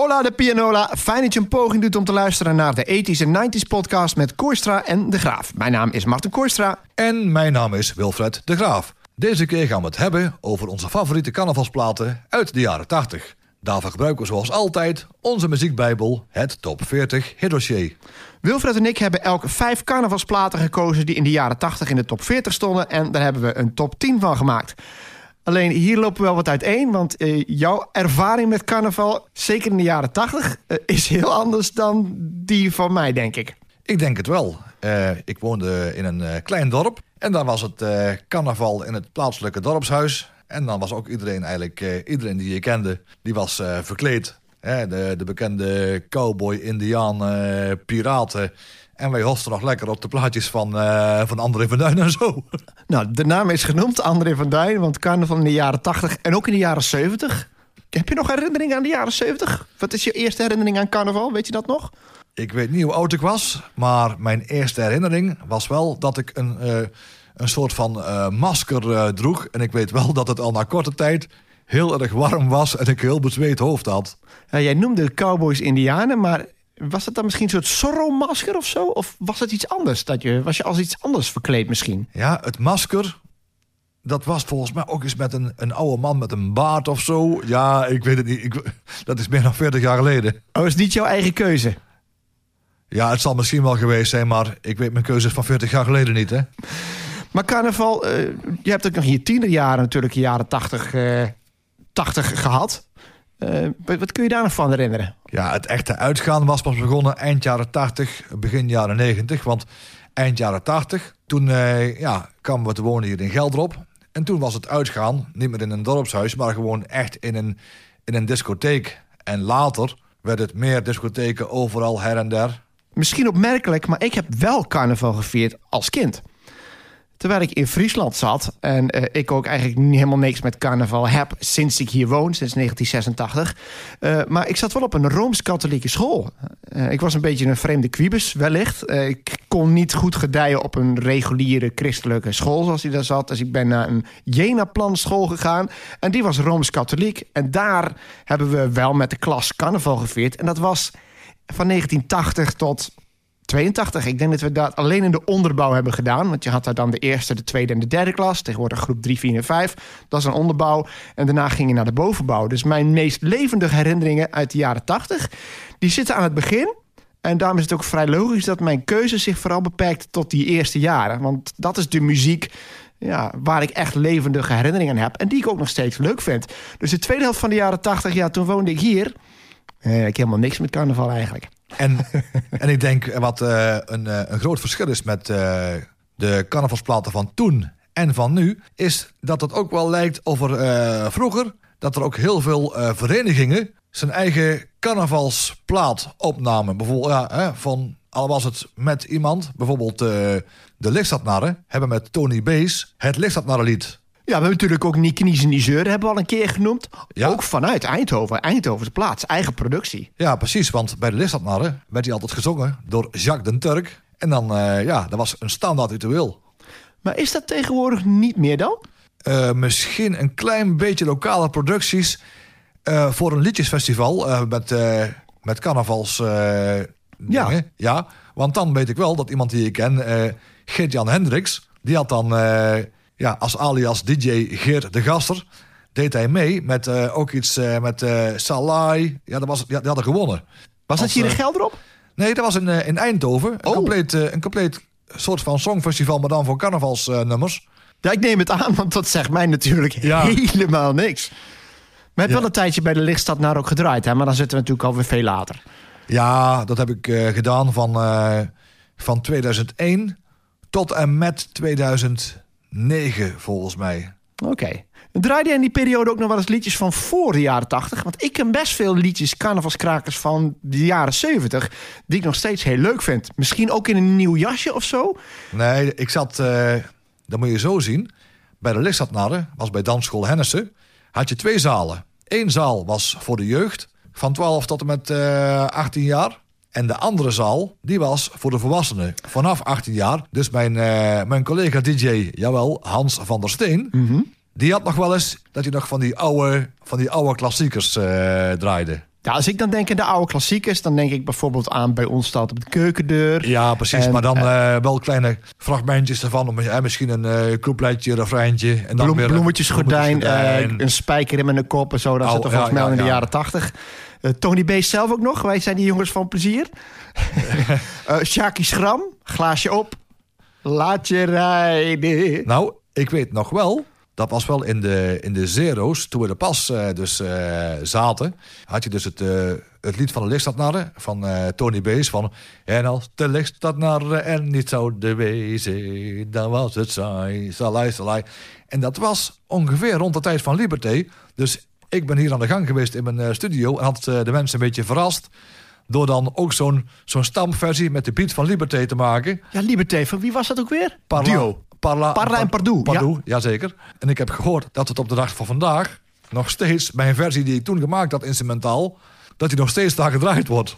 Hola de pianola, fijn dat je een poging doet om te luisteren naar de 80s en 90s podcast met Kooistra en De Graaf. Mijn naam is Martin Kooistra. En mijn naam is Wilfred De Graaf. Deze keer gaan we het hebben over onze favoriete carnavalsplaten uit de jaren 80. Daarvoor gebruiken we zoals altijd onze muziekbijbel, het Top 40 hitdossier. Wilfred en ik hebben elk vijf carnavalsplaten gekozen die in de jaren 80 in de top 40 stonden. En daar hebben we een top 10 van gemaakt. Alleen hier lopen we wel wat uiteen, want uh, jouw ervaring met carnaval, zeker in de jaren 80, uh, is heel anders dan die van mij, denk ik. Ik denk het wel. Uh, ik woonde in een klein dorp en daar was het carnaval in het plaatselijke dorpshuis. En dan was ook iedereen eigenlijk, iedereen die je kende, die was verkleed. de, de bekende cowboy, indiaan, piraten en wij hosten nog lekker op de plaatjes van, uh, van André van Duin en zo. Nou, de naam is genoemd, André van Duin. Want carnaval in de jaren 80 en ook in de jaren 70. Heb je nog herinneringen aan de jaren 70? Wat is je eerste herinnering aan carnaval? Weet je dat nog? Ik weet niet hoe oud ik was. Maar mijn eerste herinnering was wel dat ik een, uh, een soort van uh, masker droeg. En ik weet wel dat het al na korte tijd heel erg warm was en ik heel bezweet hoofd had. Jij noemde cowboys indianen, maar was het dan misschien een soort Zorro-masker of zo? Of was het iets anders? Dat je, was je als iets anders verkleed misschien? Ja, het masker, dat was volgens mij ook eens met een, een oude man met een baard of zo. Ja, ik weet het niet. Ik, dat is meer dan 40 jaar geleden. Oh, is niet jouw eigen keuze? Ja, het zal misschien wel geweest zijn, maar ik weet mijn keuzes van 40 jaar geleden niet, hè? Maar carnaval, uh, je hebt ook nog in je tienerjaren natuurlijk, jaren 80, uh, 80 gehad. Uh, wat kun je daar nog van herinneren? Ja, het echte uitgaan was pas begonnen eind jaren 80, begin jaren 90. Want eind jaren 80, toen uh, ja, kwamen we te wonen hier in Geldrop. En toen was het uitgaan niet meer in een dorpshuis, maar gewoon echt in een, in een discotheek. En later werd het meer discotheken overal her en der. Misschien opmerkelijk, maar ik heb wel carnaval gevierd als kind. Terwijl ik in Friesland zat en uh, ik ook eigenlijk helemaal niks met carnaval heb sinds ik hier woon, sinds 1986. Uh, maar ik zat wel op een rooms-katholieke school. Uh, ik was een beetje een vreemde quibus, wellicht. ik kon niet goed gedijen op een reguliere christelijke school zoals die daar zat. Dus ik ben naar een Jena-plan school gegaan en die was rooms-katholiek. En daar hebben we wel met de klas carnaval gevierd. En dat was van 1980 tot 82. Ik denk dat we dat alleen in de onderbouw hebben gedaan. Want je had daar dan de eerste, de tweede en de derde klas. Tegenwoordig groep 3, 4 en 5. Dat is een onderbouw. En daarna ging je naar de bovenbouw. Dus mijn meest levendige herinneringen uit de jaren 80... die zitten aan het begin. En daarom is het ook vrij logisch dat mijn keuze zich vooral beperkt tot die eerste jaren. Want dat is de muziek ja, waar ik echt levendige herinneringen aan heb. En die ik ook nog steeds leuk vind. Dus de tweede helft van de jaren 80, ja, toen woonde ik hier. Eh, ik helemaal niks met carnaval eigenlijk. En, en ik denk wat uh, een, uh, een groot verschil is met uh, de carnavalsplaten van toen en van nu... is dat het ook wel lijkt of er vroeger... dat er ook heel veel verenigingen zijn eigen carnavalsplaat opnamen. Bijvoorbeeld ja, hè, van, al was het met iemand... bijvoorbeeld de Lichtstadnarren hebben met Tony Bees het Lichtstadnarrenlied we hebben natuurlijk ook Niet Kniezen, Zeuren hebben we al een keer genoemd. Ja. Ook vanuit Eindhoven, Eindhoven's plaats, eigen productie. Ja, precies, want bij de Listadnarren werd hij altijd gezongen door Jacques den Turk. En dan, uh, ja, dat was een standaard ritueel. Maar is dat tegenwoordig niet meer dan? Uh, misschien een klein beetje lokale producties uh, voor een liedjesfestival met, met carnavals ja. ja, want dan weet ik wel dat iemand die ik ken, Geert-Jan Hendricks, die had dan ja, als alias DJ Geert de Gaster deed hij mee met uh, ook iets uh, met uh, Salai. Ja, dat was, ja, die hadden gewonnen. Was dat hier in Gelderop? Nee, dat was in, in Eindhoven. Oh. Een, compleet, een compleet soort van songfestival, maar dan voor carnavalsnummers. ja, ik neem het aan, want dat zegt mij natuurlijk ja. helemaal niks. Maar heb ja. wel een tijdje bij de Lichtstad naar ook gedraaid, hè? maar dan zitten we natuurlijk alweer veel later. Ja, dat heb ik gedaan van, van 2001 tot en met 2000. 9 volgens mij. Oké. Okay. Draaide jij in die periode ook nog wel eens liedjes van voor de jaren 80? Want ik ken best veel liedjes, carnavalskrakers van de jaren 70... die ik nog steeds heel leuk vind. Misschien ook in een nieuw jasje of zo? Nee, ik zat... Uh, dat moet je zo zien. Bij de Lichtstadnarren, was bij Dansschool Hennissen... had je twee zalen. Eén zaal was voor de jeugd, van 12 tot en met uh, eh, 18 jaar... En de andere zaal, die was voor de volwassenen. Vanaf 18 jaar. Dus mijn, uh, mijn collega DJ, jawel, Hans van der Steen... Mm -hmm. die had nog wel eens dat hij nog van die oude, van die oude klassiekers uh, draaide. Ja, als ik dan denk aan de oude klassiekers, dan denk ik bijvoorbeeld aan bij ons staat op de keukendeur. Ja, precies. En, maar dan eh, wel kleine fragmentjes ervan. Om, eh, misschien een uh, coupleitje, refreintje. En dan Bloem, weer, bloemetjesgordijn, bloemetjesgordijn. eh, een spijker in mijn kop en zo. Dat Oh, zit er ja, volgens mij ja, in de ja. jaren tachtig. Eh, Tony B. zelf ook nog. Wij zijn die jongens van plezier. Eh Shaki Schram, glaasje op. Laat je rijden. Nou, ik weet nog wel. Dat was wel in de, in de zero's. Toen we er pas eh, dus eh, zaten. Had je dus het, eh, het lied van de lichtstadnarren. Van eh, Tony Bees. Van, en als de lichtstadnarren er niet zouden wezen. Dan was het saai. Salai, salai. En dat was ongeveer rond de tijd van Liberté. Dus ik ben hier aan de gang geweest in mijn eh, studio. En had eh, de mensen een beetje verrast. Door dan ook zo'n zo'n stamversie met de beat van Liberté te maken. Ja, Liberté, van wie was dat ook weer? Parla, Duo. Parla, Parla en Pardoe, Pardoe, jazeker. En ik heb gehoord dat het op de dag van vandaag... nog steeds, mijn versie die ik toen gemaakt had, instrumentaal... dat die nog steeds daar gedraaid wordt.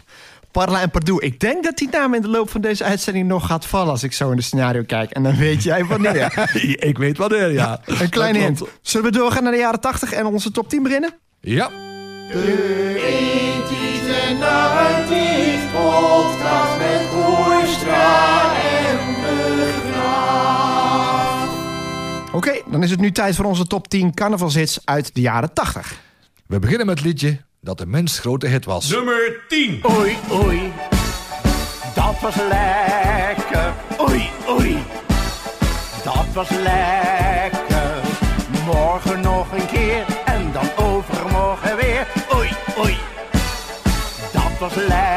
Parla en Pardoe. Ik denk dat die naam in de loop van deze uitzending nog gaat vallen... als ik zo in de scenario kijk. En dan weet jij wanneer. ik weet wanneer, ja. Een kleine Dat hint. Zullen we doorgaan naar de jaren 80 en onze top 10 beginnen? Ja. en 90 podcast met Koerstra en Begraaf. Oké, dan is het nu tijd voor onze top 10 carnavalshits uit de jaren 80. We beginnen met het liedje dat de minst grote hit was. Nummer 10. Oei, oei, dat was lekker. Oei, oei, dat was lekker. Morgen nog een keer en dan overmorgen weer. Oei, oei, dat was lekker.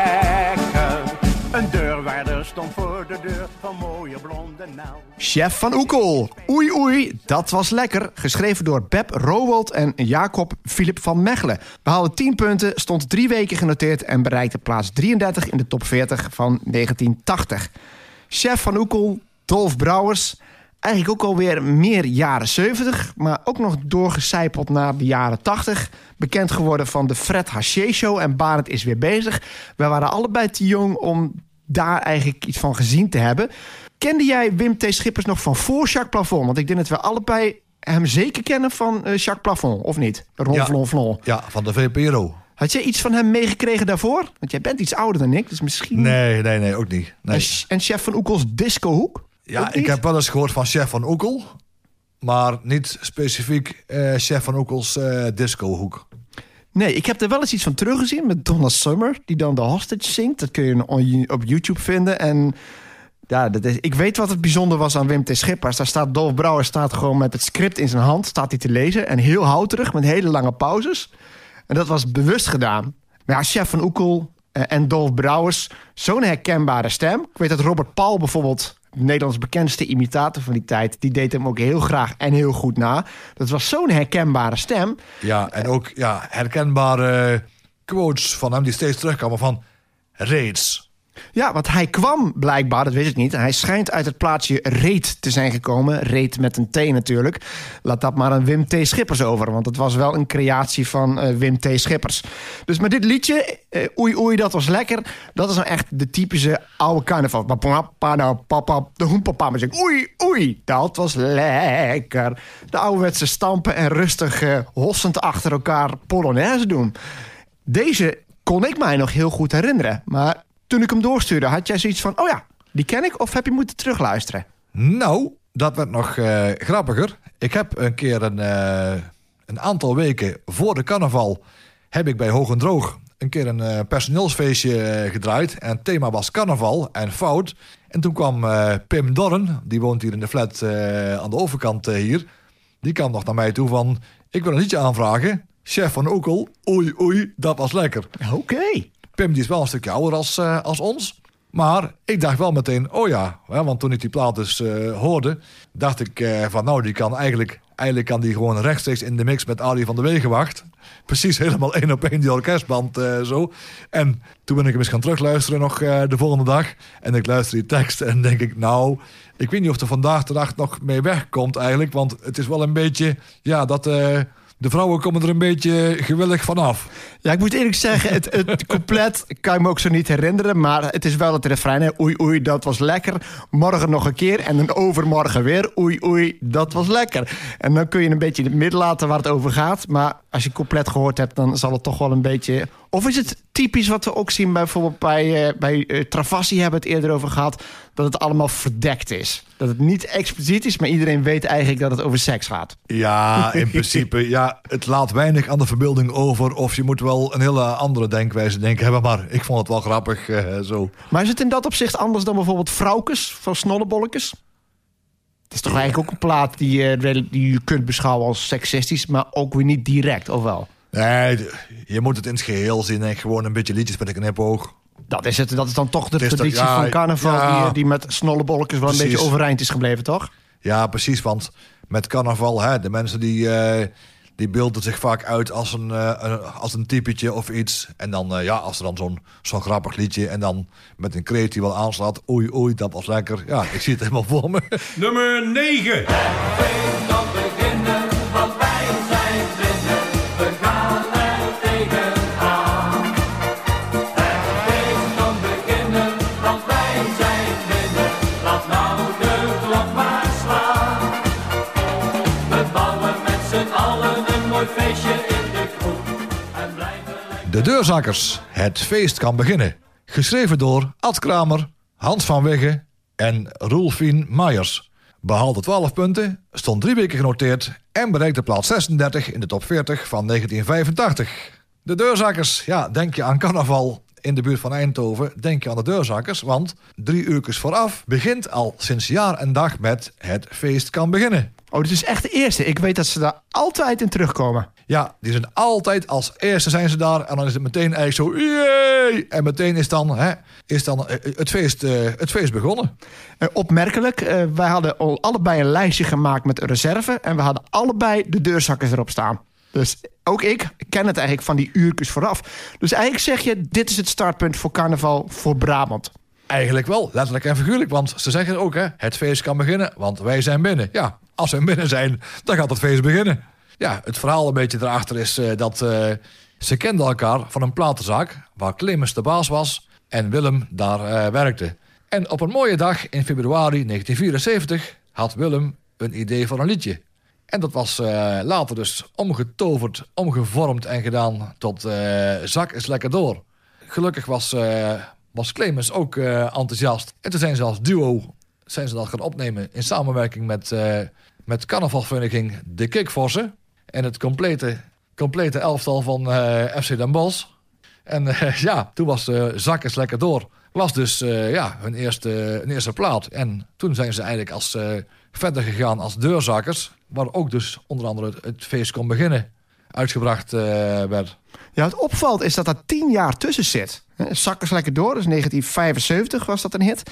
Chef van Oekel. Oei oei, dat was lekker. Geschreven door Beb Rowold en Jacob Philip van Mechelen. Behaalde 10 punten, stond drie weken genoteerd... en bereikte plaats 33 in de top 40 van 1980. Chef van Oekel, Dolf Brouwers... Eigenlijk ook alweer meer jaren 70, maar ook nog doorgecijpeld naar de jaren 80. Bekend geworden van de Fred Haché Show en Barend is weer bezig. Wij waren allebei te jong om daar eigenlijk iets van gezien te hebben. Kende jij Wim T. Schippers nog van voor Jacques Plafond? Want ik denk dat we allebei hem zeker kennen van eh, Jacques Plafond, of niet? Ron Ja. Ja, van de VPRO. Had jij iets van hem meegekregen daarvoor? Want jij bent iets ouder dan ik, dus misschien... Nee, nee, nee, ook niet. En, Nee. en chef van Oekels Discohoek? Ja, ik heb wel eens gehoord van Chef van Oekel. Maar niet specifiek eh, Chef van Oekels eh discohoek. Nee, ik heb er wel eens iets van teruggezien met Donna Summer, die dan de hostage zingt. Dat kun je op YouTube vinden. En ja, dat is, ik weet wat het bijzonder was aan Wim T. Schippers. Daar staat Dolf Brouwer staat gewoon met het script in zijn hand, staat hij te lezen. En heel houterig, met hele lange pauzes. En dat was bewust gedaan. Maar ja, Chef van Oekel eh, en Dolf Brouwers, zo'n herkenbare stem. Ik weet dat Robert Paul bijvoorbeeld, Nederlands bekendste imitator van die tijd, die deed hem ook heel graag en heel goed na. Dat was zo'n herkenbare stem. Ja, en ook ja, herkenbare quotes van hem die steeds terugkomen van reeds. Ja, want hij kwam blijkbaar, dat weet ik niet. Hij schijnt uit het plaatsje Reet te zijn gekomen. Reet met een T natuurlijk. Laat dat maar aan Wim T. Schippers over. Want het was wel een creatie van eh, Wim T. Schippers. Dus met dit liedje, eh, oei oei, dat was lekker. Dat is nou echt de typische oude carnaval. Papa, nou, papa, de hoenpapa. Maar oei oei, dat was lekker. De ouderwetse stampen en rustig eh, hossend achter elkaar polonaise doen. Deze kon ik mij nog heel goed herinneren. Maar toen ik hem doorstuurde, had jij zoiets van... oh ja, die ken ik, of heb je moeten terugluisteren? Nou, dat werd nog eh, grappiger. Ik heb een keer een, eh, een aantal weken voor de carnaval... heb ik bij Hoog en Droog een keer een eh, personeelsfeestje gedraaid. En het thema was carnaval en fout. En toen kwam Pim Dorren, die woont hier in de flat aan de overkant hier... die kwam nog naar mij toe van... ik wil een liedje aanvragen. Chef van Oekel, oei oei, dat was lekker. Oké. Pim die is wel een stukje ouder als, eh, als ons. Maar ik dacht wel meteen, oh ja. Hè, want toen ik die plaat dus eh, hoorde, dacht ik eh, van nou, die kan eigenlijk, eigenlijk kan die gewoon rechtstreeks in de mix met Ali van de Wegenwacht. Precies helemaal één op één die orkestband zo. En toen ben ik hem eens gaan terugluisteren nog de volgende dag. En ik luister die tekst en denk ik, nou, ik weet niet of er vandaag de dag nog mee wegkomt eigenlijk. Want het is wel een beetje, ja, dat... de vrouwen komen er een beetje gewillig vanaf. Ja, ik moet eerlijk zeggen, het, het compleet kan je me ook zo niet herinneren. Maar het is wel het refrein. Hè? Oei, oei, dat was lekker. Morgen nog een keer en dan overmorgen weer. Oei, oei, dat was lekker. En dan kun je een beetje in het midden laten waar het over gaat. Maar als je compleet gehoord hebt, dan zal het toch wel een beetje... Of is het typisch wat we ook zien bijvoorbeeld bij, uh, bij uh, Travassi hebben we het eerder over gehad... dat het allemaal verdekt is. Dat het niet expliciet is, maar iedereen weet eigenlijk dat het over seks gaat. Ja, in principe. Ja, het laat weinig aan de verbeelding over. Of je moet wel een hele andere denkwijze denken hebben. Maar ik vond het wel grappig uh, zo. Maar is het in dat opzicht anders dan bijvoorbeeld Vrouwkes van Snollebolletjes? Het is toch eigenlijk ook een plaat die, uh, die je kunt beschouwen als seksistisch... maar ook weer niet direct, of wel? Nee, je moet het in het geheel zien. En gewoon een beetje liedjes met een knipoog. Dat is, het, dat is dan toch de traditie dat, ja, van carnaval... Ja, die, die met snollebolletjes wel een beetje overeind is gebleven, toch? Ja, precies. Want met carnaval, hè, de mensen die... Uh, die beelden zich vaak uit als een, uh, als een typetje of iets. En dan, uh, ja, als er dan zo'n zo'n grappig liedje... en dan met een kreet die wel aanslaat... oei, oei, dat was lekker. Ja, ik zie het helemaal voor me. Nummer 9. De Deurzakkers. Het feest kan beginnen. Geschreven door Ad Kramer, Hans van Wegge en Roelfien Meijers. Behaalde 12 punten, stond drie weken genoteerd... en bereikte plaats 36 in de top 40 van 1985. De Deurzakkers, ja, denk je aan carnaval in de buurt van Eindhoven... denk je aan de Deurzakkers, want drie uurtjes vooraf... begint al sinds jaar en dag met Het feest kan beginnen. Oh, dit is echt de eerste. Ik weet dat ze daar altijd in terugkomen. Ja, die zijn altijd als eerste zijn ze daar. En dan is het meteen eigenlijk zo... Yay! En meteen is dan, hè, is dan het, feest, uh, het feest begonnen. Uh, opmerkelijk. Uh, wij hadden al allebei een lijstje gemaakt met reserve. En we hadden allebei de deurzakkers erop staan. Dus ook ik ken het eigenlijk van die uurtjes vooraf. Dus eigenlijk zeg je, dit is het startpunt voor carnaval voor Brabant. Eigenlijk wel, letterlijk en figuurlijk. Want ze zeggen ook, hè, het feest kan beginnen, want wij zijn binnen. Ja, als we binnen zijn, dan gaat het feest beginnen. Ja, het verhaal een beetje erachter is uh, dat uh, ze kenden elkaar van een platenzaak... waar Clemens de baas was en Willem daar uh, werkte. En op een mooie dag in februari 1974 had Willem een idee voor een liedje. En dat was later dus omgetoverd, omgevormd en gedaan tot Zak is lekker door. Gelukkig was, was Clemens ook enthousiast. En toen zijn ze als duo zijn ze dat gaan opnemen in samenwerking met, met carnavalvereniging De Kikvossen en het complete, complete elftal van uh, FC Den Bosch. En ja, toen was de lekker door. Was dus ja, hun, eerste, eerste plaat. En toen zijn ze eigenlijk als, verder gegaan als deurzakkers. Waar ook dus onder andere het, het feest kon beginnen. Uitgebracht werd. Ja, wat opvalt is dat er tien jaar tussen zit. Zakkers lekker door, dus 1975 was dat een hit.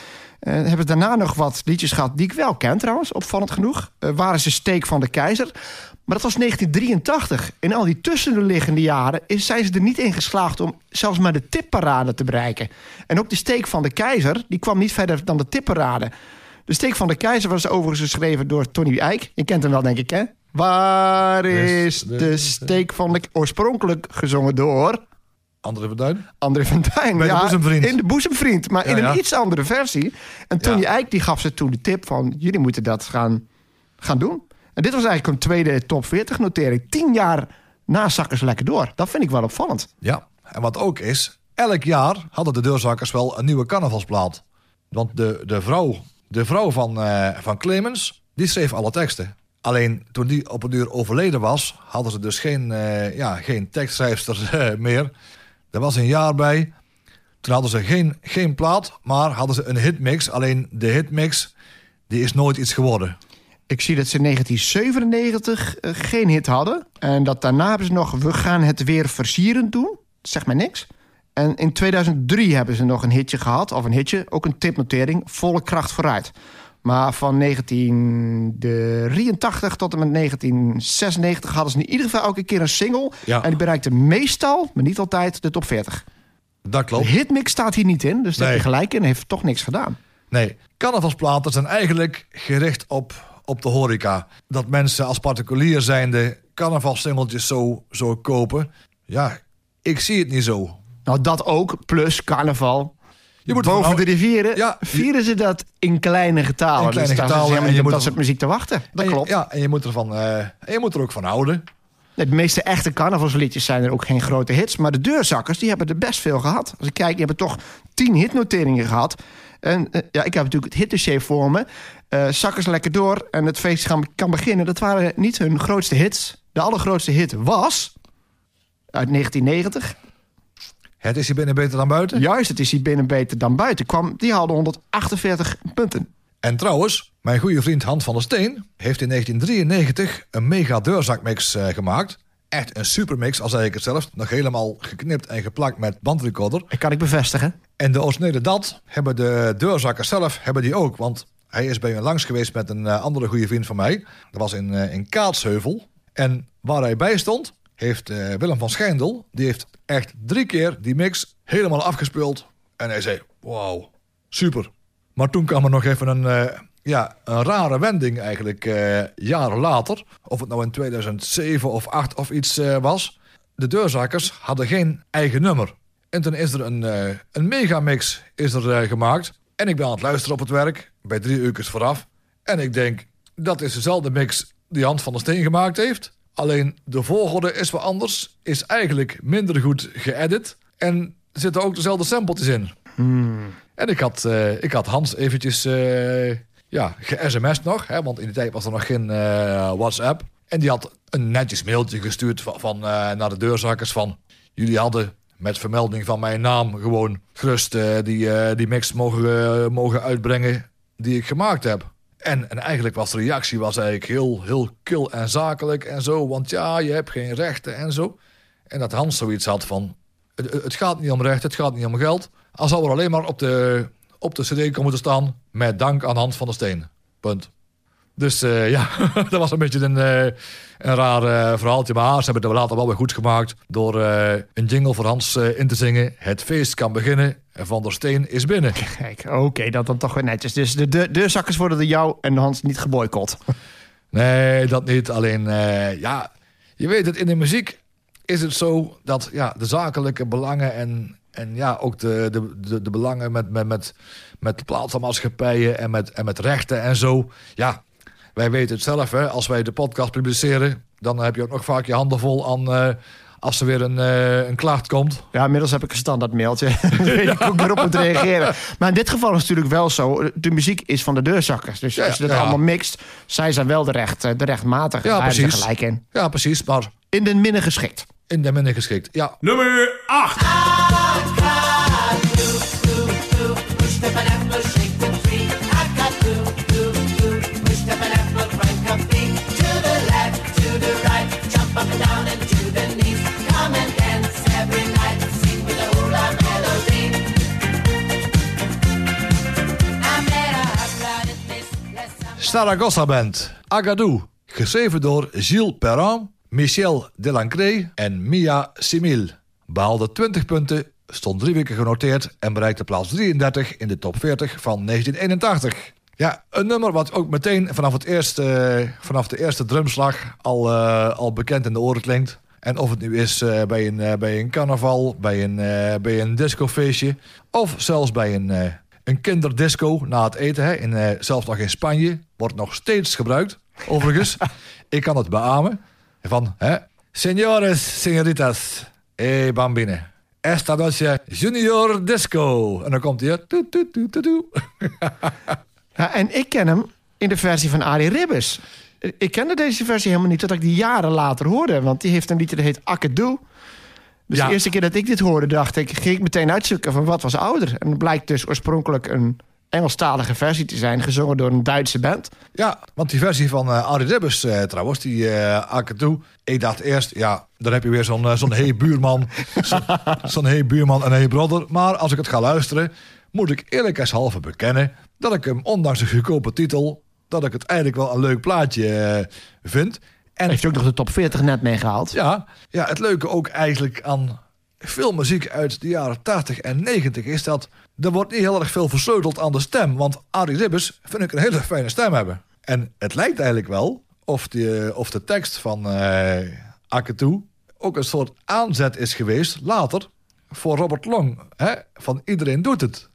Uh, hebben daarna nog wat liedjes gehad die ik wel ken trouwens, opvallend genoeg. Waar is de steek van de keizer? Maar dat was 1983. In al die tussenliggende jaren is, zijn ze er niet in geslaagd om zelfs maar de tipparade te bereiken. En ook de steek van de keizer, die kwam niet verder dan de tipparade. De steek van de keizer was overigens geschreven door Tony Eijk. Je kent hem wel, denk ik, hè? Waar is de steek van de... Oorspronkelijk gezongen door... André van Duin? André van Duin, Bij ja. de boezemvriend. In de boezemvriend, maar Ja, in een ja. iets andere versie. En Tony Ja. Eijk die gaf ze toen de tip van... jullie moeten dat gaan, gaan doen. En dit was eigenlijk een tweede top 40 notering. Tien jaar na Zakkers Lekker Door. Dat vind ik wel opvallend. Ja, en wat ook is, elk jaar hadden de deurzakkers wel een nieuwe carnavalsplaat. Want de, de vrouw, de vrouw van, eh, van Clemens, die schreef alle teksten. Alleen toen die op een uur overleden was, hadden ze dus geen, eh, ja, geen tekstschrijfster eh, meer. Er was een jaar bij. Toen hadden ze geen, geen plaat, maar hadden ze een hitmix. Alleen de hitmix, die is nooit iets geworden. Ik zie dat ze in 1997 eh, geen hit hadden. En dat daarna hebben ze nog We gaan het weer versierend doen. Zeg maar niks. En in 2003 hebben ze nog een hitje gehad. Of een hitje, ook een tipnotering. Volle kracht vooruit. Maar van 1983 tot en met 1996 hadden ze in ieder geval elke keer een single. Ja. En die bereikte meestal, maar niet altijd, de top 40. Dat De klopt. hitmix staat hier niet in, dus daar Nee. heb je gelijk in. Heeft toch niks gedaan. Nee, carnavalsplaten zijn eigenlijk gericht op, op de horeca. Dat mensen als particulier zijnde carnavalsingeltjes zo, zo kopen. Ja, ik zie het niet zo. Nou, dat ook, plus carnaval. Je moet Boven ervan de rivieren Ja, vieren ze dat in kleine getalen. In kleine dus daar getalen, en je moet dat er- soort muziek te wachten. Dat je- klopt. Ja, en je moet, ervan, en je moet er ook van houden. De meeste echte carnavalsliedjes zijn er ook geen grote hits. Maar de deurzakkers die hebben er best veel gehad. Als ik kijk, die hebben toch tien hitnoteringen gehad. En eh, ja, ik heb natuurlijk het hitdossier voor me. Eh zakkers lekker door en het feest gaan, kan beginnen. Dat waren niet hun grootste hits. De allergrootste hit was uit 1990. Het is hier binnen beter dan buiten. Juist, het is hier binnen beter dan buiten. Kwam, die hadden 148 punten. En trouwens, mijn goede vriend Hans van der Steen heeft in 1993 een mega deurzakmix eh, gemaakt. Echt een supermix, al zei ik het zelf. Nog helemaal geknipt en geplakt met bandrecorder. Dat kan ik bevestigen. En de originele dat hebben de deurzakkers zelf hebben die ook. Want hij is bij me langs geweest met een eh, andere goede vriend van mij. Dat was in, eh, in Kaatsheuvel. En waar hij bij stond, heeft eh, Willem van Schijndel... die heeft echt drie keer die mix helemaal afgespeeld. En hij zei, wauw, super. Maar toen kwam er nog even een, eh, ja, een rare wending eigenlijk eh, jaren later. Of het nou in 2007 of 8 of iets was. De deurzakkers hadden geen eigen nummer. En toen is er een, een megamix is er, gemaakt. En ik ben aan het luisteren op het werk, bij drie uurtjes vooraf. En ik denk, dat is dezelfde mix die Hans van der Steen gemaakt heeft. Alleen de volgorde is wat anders. Is eigenlijk minder goed geëdit. En zitten ook dezelfde sampletjes in. En ik had, eh, ik had Hans eventjes eh ja, ge-sms'd nog. Hè, want in die tijd was er nog geen eh, WhatsApp. En die had een netjes mailtje gestuurd van, van, naar de deurzakkers van... Jullie hadden met vermelding van mijn naam gewoon gerust die, die mix mogen, mogen uitbrengen die ik gemaakt heb. En, en eigenlijk was de reactie was eigenlijk heel, heel kil en zakelijk en zo. Want ja, je hebt geen rechten en zo. En dat Hans zoiets had van... Het, het gaat niet om recht, het gaat niet om geld. Al zou er alleen maar op de, op de cd komen te staan... met dank aan Hans van der Steen. Punt. Dus eh, ja, dat was een beetje een, eh, een raar eh, verhaaltje. Maar ze hebben het later wel weer goed gemaakt... door een jingle voor Hans in te zingen. Het feest kan beginnen en Van der Steen is binnen. Kijk, oké, dat dan toch weer netjes. Dus de de deurzakkers worden door jou en Hans niet geboycott. Nee, dat niet. Alleen, eh, ja, je weet het, in de muziek is het zo dat ja, de zakelijke belangen en, en ja, ook de, de, de, de belangen met, met, met, met de platenmaatschappijen en met, en met rechten en zo. Ja, wij weten het zelf, hè. Als wij de podcast publiceren, dan heb je ook nog vaak je handen vol aan... eh, als er weer een, eh, een klacht komt. Ja, inmiddels heb ik een standaard mailtje. Weet ik ook weer op moet reageren. Maar in dit geval is het natuurlijk wel zo. De muziek is van de deurzakkers. Dus Ja, als je dat ja. allemaal mixt, zij zijn wel de, recht, de rechtmatige. Ja, ze precies. gelijk in. Ja, precies, maar In de minnen geschikt. in de minder geschikt. Ja, Nummer 8. Saragossa Band, Agadou. Geschreven door Gilles Perrin, Michel Delancré en Mia Simil. Behaalde 20 punten, stond drie weken genoteerd... en bereikte plaats 33 in de top 40 van 1981. Ja, een nummer wat ook meteen vanaf, het eerste, vanaf de eerste drumslag al, eh, al bekend in de oren klinkt. En of het nu is eh, bij, een, eh, bij een carnaval, bij een, bij een discofeestje... of zelfs bij een, een kinderdisco na het eten. Hè, in, zelfs nog in Spanje wordt nog steeds gebruikt. Overigens, ik kan het beamen. Van, hè, Señores, señoritas, eh bambine. Esta noche junior disco. En dan komt hij. Ja, en ik ken hem in de versie van Arie Ribbes. Ik kende deze versie helemaal niet, tot ik die jaren later hoorde. Want die heeft een liedje dat heet Akkedoe. Dus Ja. de eerste keer dat ik dit hoorde, dacht ik, ging ik meteen uitzoeken van wat was ouder. En het blijkt dus oorspronkelijk een Engelstalige versie te zijn, gezongen door een Duitse band. Ja, want die versie van eh Arie Ribbers eh, trouwens, die eh Akadu. Ik dacht eerst, ja, dan heb je weer zo'n eh, zo'n hey buurman. Zo- Zo'n hey buurman en hey brother. Maar als ik het ga luisteren, moet ik eerlijkheidshalve bekennen... dat ik hem, ondanks de goedkope titel... dat ik het eigenlijk wel een leuk plaatje vind. En Heeft ook nog de top 40 net meegehaald. ja, ja, het leuke ook eigenlijk aan veel muziek uit de jaren 80 en 90 is dat er wordt niet heel erg veel versleuteld aan de stem. Want Arie Ribbers vind ik een hele fijne stem hebben. En het lijkt eigenlijk wel of, die, of de tekst van eh Akketu ook een soort aanzet is geweest, later, voor Robert Long. Hè? Van iedereen doet het.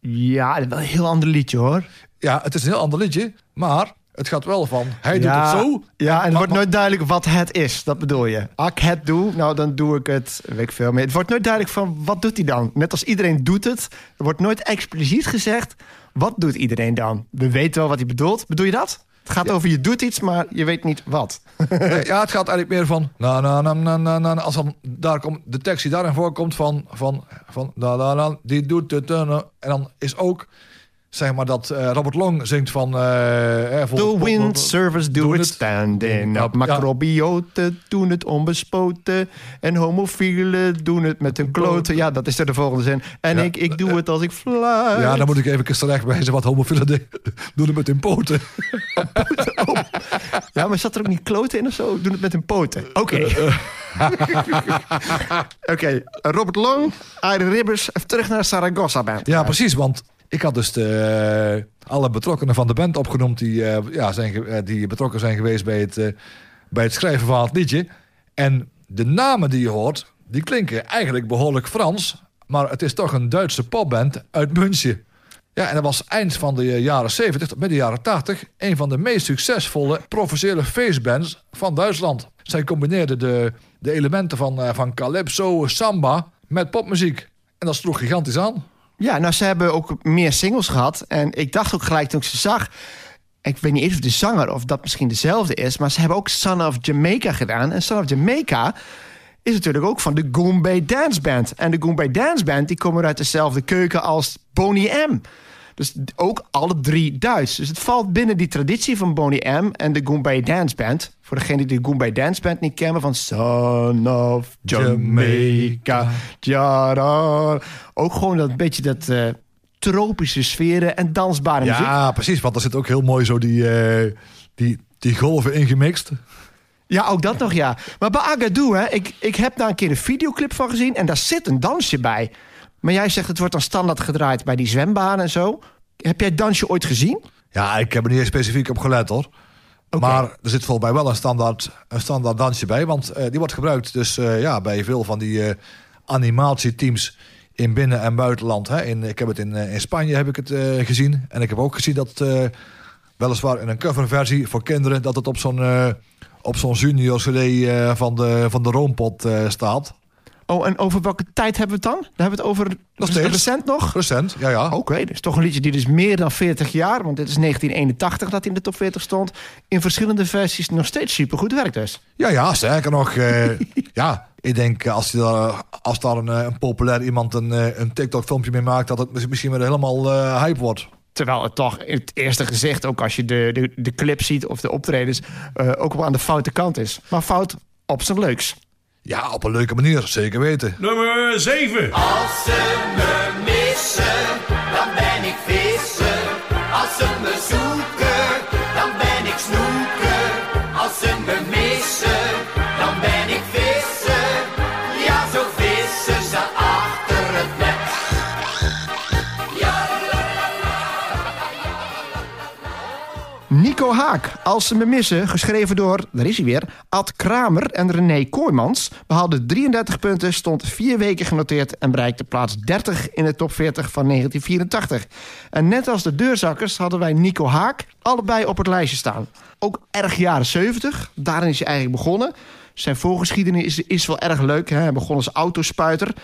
Ja, dat is wel een heel ander liedje hoor. Ja, het is een heel ander liedje, maar het gaat wel van, hij doet ja, het zo. Ja, en het maar- wordt nooit duidelijk wat het is. Dat bedoel je. Als ik het doe, nou dan doe ik het. Weet ik veel meer. Het wordt nooit duidelijk van wat doet hij dan. Net als iedereen doet het. Er wordt nooit expliciet gezegd. Wat doet iedereen dan? We weten wel wat hij bedoelt. Bedoel je dat? Het gaat over je doet iets, maar je weet niet wat. Ja, het gaat eigenlijk meer van. Na, na, na, na, na, na, als dan daar komt, de tekst die daarin voorkomt van. van, van da, da, die doet het. en dan is ook. Zeg maar dat eh, Robert Long zingt van. eh, eh, vol- The wind servers do it standing up. Macrobioten doen het onbespoten. En homofielen doen het met hun kloten. Ja, dat is er de volgende zin. En Ja, ik, ik doe het als ik fluit. Ja, dan moet ik even terecht wijzen wat homofielen de- doen het met hun poten. Ja, maar zat er ook niet kloten in of zo? Doen het met hun poten. Oké. Oké, Robert Long, Aire Ribbers, terug naar Saragossa Band. Ja, precies. Want ik had dus de, eh, alle betrokkenen van de band opgenoemd... die, eh, ja, zijn, eh, die betrokken zijn geweest bij het, bij het schrijven van het liedje. En de namen die je hoort, die klinken eigenlijk behoorlijk Frans... maar het is toch een Duitse popband uit München. Ja, en dat was eind van de jaren 70 tot midden jaren 80... een van de meest succesvolle professionele feestbands van Duitsland. Zij combineerden de, de elementen van, van calypso, samba met popmuziek. En dat sloeg gigantisch aan. Ja, nou, ze hebben ook meer singles gehad. En ik dacht ook gelijk toen ik ze zag... Ik weet niet eens of de zanger of dat misschien dezelfde is... maar ze hebben ook Son of Jamaica gedaan. En Son of Jamaica is natuurlijk ook van de Goombay Dance Band. En de Goombay Dance Band die komen uit dezelfde keuken als Boney M. Dus ook alle drie Duits. Dus het valt binnen die traditie van Boney M en de Goombay Dance Band. Voor degene die de Goombay Dance Band niet kennen... van Son of Jamaica. Ja, ook gewoon dat beetje dat eh, tropische sferen en dansbare muziek. Ja, precies. Want er zit ook heel mooi zo die, eh, die, die golven ingemixt. Ja, ook dat nog, ja. Maar bij Agadou, hè, ik, ik heb daar een keer een videoclip van gezien... en daar zit een dansje bij. Maar jij zegt het wordt dan standaard gedraaid bij die zwembaden en zo. Heb jij het dansje ooit gezien? Ja, ik heb er niet specifiek op gelet hoor. Maar er zit volgens mij wel een standaard, een standaard dansje bij. Want eh, die wordt gebruikt dus, eh, ja, bij veel van die eh, animatieteams in binnen- en buitenland. Hè. In, ik heb het in, in Spanje heb ik het gezien. En ik heb ook gezien dat weliswaar in een coverversie voor kinderen... dat het op zo'n op zo'n junior cd van, de, van de Roompot staat. Oh, en over welke tijd hebben we het dan? Daar hebben we het over Nog recent nog? Recent, ja ja. Oké, is toch een liedje die dus meer dan 40 jaar... want dit is 1981 dat hij in de top 40 stond... in verschillende versies nog steeds supergoed werkt dus. Ja, ja, sterker nog. eh, ja, ik denk eh, als, je daar, als daar een, eh, een populair iemand een, een TikTok-filmpje mee maakt... dat het mis- misschien weer helemaal eh, hype wordt. Terwijl het toch in het eerste gezicht, ook als je de, de, de clip ziet of de optredens... ook wel aan de foute kant is. Maar fout op zijn leuks. Ja, op een leuke manier, zeker weten. Nummer 7. Als ze me missen, Nico Haak, Als ze me missen, geschreven door, daar is hij weer, Ad Kramer en René Kooijmans, behaalde 33 punten, stond vier weken genoteerd en bereikte plaats 30 in de top 40 van 1984. En net als de deurzakkers hadden wij Nico Haak allebei op het lijstje staan. Ook erg jaren 70, daarin is hij eigenlijk begonnen. Zijn voorgeschiedenis is, wel erg leuk. Hè? Hij begon als autospuiter.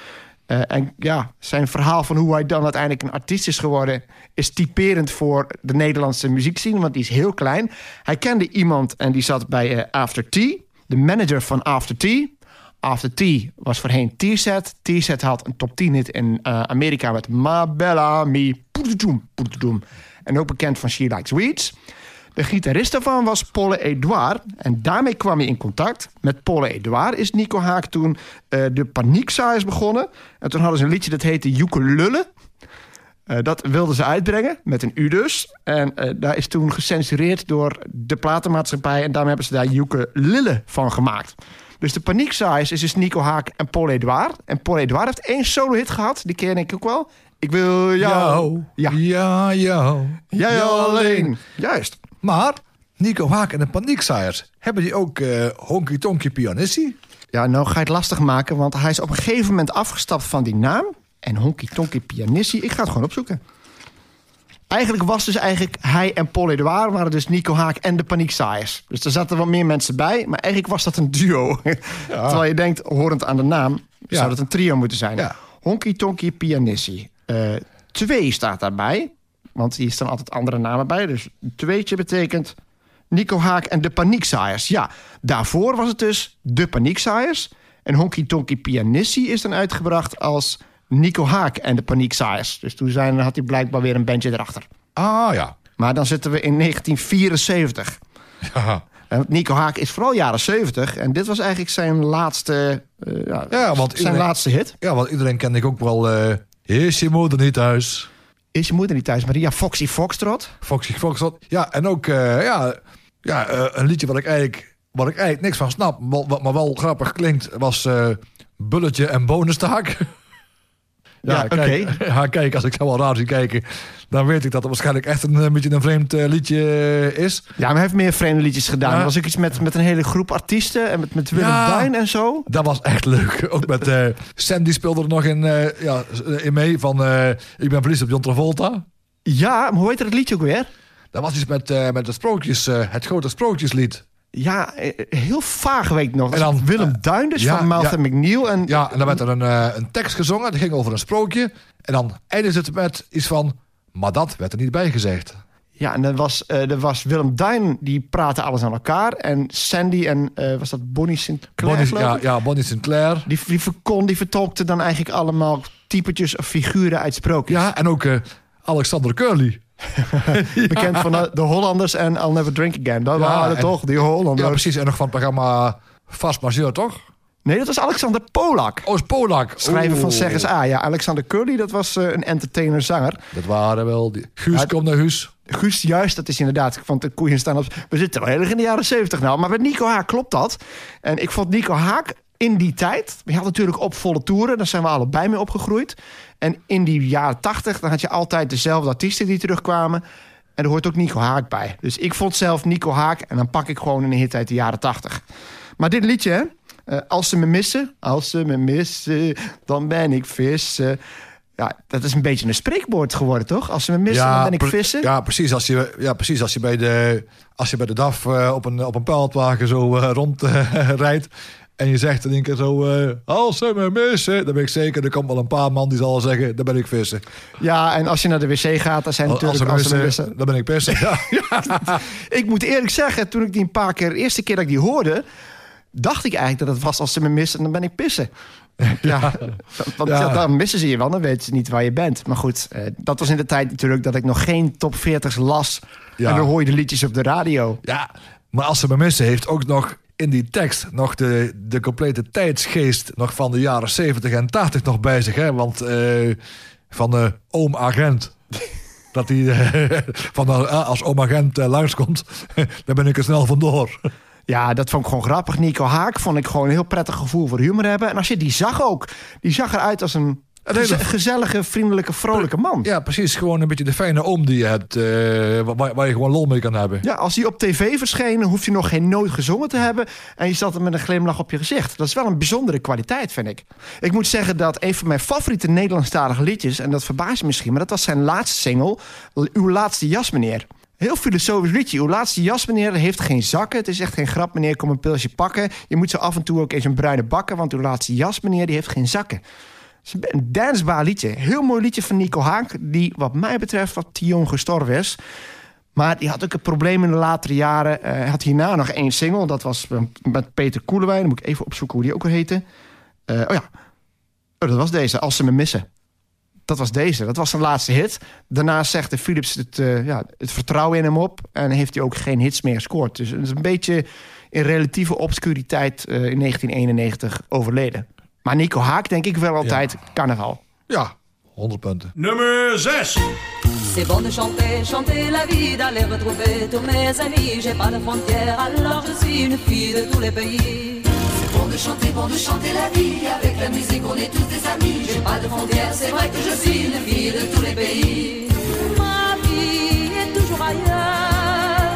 Eh, en ja, zijn verhaal van hoe hij dan uiteindelijk een artiest is geworden... is typerend voor de Nederlandse muziekscene, want die is heel klein. Hij kende iemand en die zat bij eh, After Tea. De manager van After Tea. After Tea was voorheen T-Set. T-Set had een top 10 hit in eh, Amerika met Ma Bella Mi. En ook bekend van She Likes Weeds. De gitarist daarvan was Paul Edouard. En daarmee kwam hij in contact. Met Paul Edouard is Nico Haak toen eh, de Paniekzaaiers begonnen. En toen hadden ze een liedje dat heette Ukulele. Eh dat wilden ze uitbrengen, met een U dus. En eh, daar is toen gecensureerd door de platenmaatschappij... en daarom hebben ze daar Ukulele van gemaakt. Dus de Paniekzaaiers is dus Nico Haak en Paul Edouard. En Paul Edouard heeft één solo-hit gehad, die ken ik ook wel. Ik wil jou. Ja, ja, jou. jij alleen. Juist. Maar Nico Haak en de Paniekzaaiers, hebben die ook eh Honky Tonky Pianissie? Ja, nou ga je het lastig maken, want hij is op een gegeven moment afgestapt van die naam. En Honky Tonky Pianissi, ik ga het gewoon opzoeken. Eigenlijk was dus eigenlijk hij en Paul Edouard waren dus Nico Haak en de Paniekzaaiers. Dus er zaten wat meer mensen bij, maar eigenlijk was dat een duo. Terwijl je denkt, horend aan de naam, Ja. zou dat een trio moeten zijn. Ja. Honky Tonky Pianissi. Eh, twee staat daarbij, want hier staan altijd andere namen bij. Dus een tweetje betekent Nico Haak en de Paniekzaaiers. Ja, daarvoor was het dus de Paniekzaaiers. En Honky Tonky Pianissi is dan uitgebracht als Nico Haak en de Paniekzaaiers. Dus toen zijn, had hij blijkbaar weer een bandje erachter. Ah ja. Maar dan zitten we in 1974. Ja, En Nico Haak is vooral jaren 70. En dit was eigenlijk zijn laatste, eh, ja, Ja, want zijn iedereen- laatste hit. ja want iedereen kende ik ook wel... eh is je moeder niet thuis? Is je moeder niet thuis, Maria Foxy Foxtrot? Foxy Foxtrot. Ja, en ook eh, ja, ja, eh, een liedje wat ik eigenlijk, wat ik eigenlijk niks van snap, wat, wat maar wel grappig klinkt, was eh, Bulletje en Bonenstaak. Ja, oké. kijk, ja, kijk, als ik zo wel raar zie kijken, dan weet ik dat het waarschijnlijk echt een, een beetje een vreemd eh, liedje eh, is. Ja, maar hij heeft meer vreemde liedjes gedaan. Ja. Er was ook iets met, met een hele groep artiesten. En met, met Willem Ja. Duin en zo. Dat was echt leuk. Ook met eh, Sandy speelde er nog in, eh, ja, in mee van eh, Ik ben verliefd op John Travolta. Ja, maar hoe heet dat liedje ook weer? Dat was iets met, eh, met de sprookjes, eh, het grote sprookjeslied. Ja, eh, heel vaag weet ik nog. En dan, Willem eh, Duin dus, ja, van Malcolm McNeil. En, Ja, en dan werd er een, eh, een tekst gezongen. Dat ging over een sprookje. En dan eindigde het met iets van... Maar dat werd er niet bij gezegd. ja, en dan was, eh, er was Willem Duin, die praatte alles aan elkaar. En Sandy en, eh, was dat Bonnie Sinclair? Bonnie, ja, ja, Bonnie Sinclair. Die, die verkon, die vertolkte dan eigenlijk allemaal typetjes of figuren uit sprookjes. Ja, en ook eh, Alexander Curly. Bekend van de, de Hollanders en I'll Never Drink Again. Dat waren en- toch, die Hollanders. Ja, precies. En nog van het programma Fast Majeur, toch? Nee, dat was Alexander Polak. Oh, is Polak. Schrijver van Oeh. Zeg eens A. Ja, Alexander Curly, dat was eh, een entertainer-zanger. Dat waren wel die... Guus, kom naar huis. Guus, juist, dat is inderdaad. Want de koeien staan op. We zitten wel heel erg in de jaren zeventig nou. Maar met Nico Haak klopt dat. En ik vond Nico Haak in die tijd. Je had natuurlijk op volle toeren. Daar zijn we allebei mee opgegroeid. En in die jaren tachtig, dan had je altijd dezelfde artiesten die terugkwamen. En er hoort ook Nico Haak bij. Dus ik vond zelf Nico Haak. En dan pak ik gewoon een hit uit de jaren tachtig. Maar dit liedje, hè? Eh, als ze me missen, als ze me missen, dan ben ik vissen. Ja, dat is een beetje een spreekwoord geworden, toch? Als ze me missen, dan ben ik vissen. Ja, precies. Als je, ja, precies. Als je bij de, als je bij de DAF eh, op een, op een zo eh, rond eh, rijdt... en je zegt in één keer zo... eh, als ze me missen, dan ben ik zeker... er komt wel een paar man die zal zeggen... dan ben ik vissen. Ja, en als je naar de wc gaat, dan zijn Als natuurlijk... Als ze me missen, dan ben ik pissen. Ja. Ik moet eerlijk zeggen, toen ik die een paar keer... de eerste keer dat ik die hoorde... dacht ik eigenlijk dat het was als ze me missen, dan ben ik pissen. Ja, want Ja. dan missen ze je wel, dan weten ze niet waar je bent. Maar goed, eh, dat was in de tijd natuurlijk dat ik nog geen top 40's las. Ja. En dan hoor je de liedjes op de radio. Ja, maar als ze me missen heeft ook nog in die tekst nog de, de complete tijdsgeest nog van de jaren 70 en 80 nog bij zich. Hè? Want eh, van de oom agent. Dat hij eh, van eh, als oom agent eh, langskomt, dan ben ik er snel vandoor. Ja, dat vond ik gewoon grappig. Nico Haak vond ik gewoon een heel prettig gevoel voor humor hebben. En als je die zag ook, die zag eruit als een hele- geze- gezellige, vriendelijke, vrolijke man. Ja, precies. Gewoon een beetje de fijne oom die je hebt, eh, waar, waar je gewoon lol mee kan hebben. Ja, als hij op tv verscheen, hoeft hij nog geen nooit gezongen te hebben. En je zat er met een glimlach op je gezicht. Dat is wel een bijzondere kwaliteit, vind ik. Ik moet zeggen dat een van mijn favoriete Nederlandstalige liedjes... en dat verbaast je misschien, maar dat was zijn laatste single... Uw laatste jas, meneer. Heel filosofisch liedje. Uw laatste jas, meneer, heeft geen zakken. Het is echt geen grap, meneer, kom een pilsje pakken. Je moet zo af en toe ook eens een bruine bakken... want uw laatste jas, meneer, die heeft geen zakken. Een dansbaar liedje. Heel mooi liedje van Nico Haak... die wat mij betreft wat te jong gestorven is... Maar die had ook een probleem in de latere jaren. Eh, Hij had hierna nog één single. Dat was eh, met Peter Koelewijn. Dan moet ik even opzoeken hoe die ook al heette. Eh, oh ja, oh, dat was deze. Als ze me missen. Dat was deze. Dat was zijn laatste hit. Daarna zegde Philips het, ja, het vertrouwen in hem op. En heeft hij ook geen hits meer gescoord. Dus het is een beetje in relatieve obscuriteit in 1991 overleden. Maar Nico Haak denk ik wel altijd carnaval. Ja, 100 punten. Nummer 6. C'est bon de chanter, chanter la vie, d'aller retrouver tous mes amis. J'ai pas de frontières, alors je suis une fille de tous les pays. C'est bon de chanter, bon de chanter la vie. Avec la musique, on est tous des amis. J'ai pas de frontières, c'est vrai que je suis une fille de tous les pays. Ma vie est toujours ailleurs,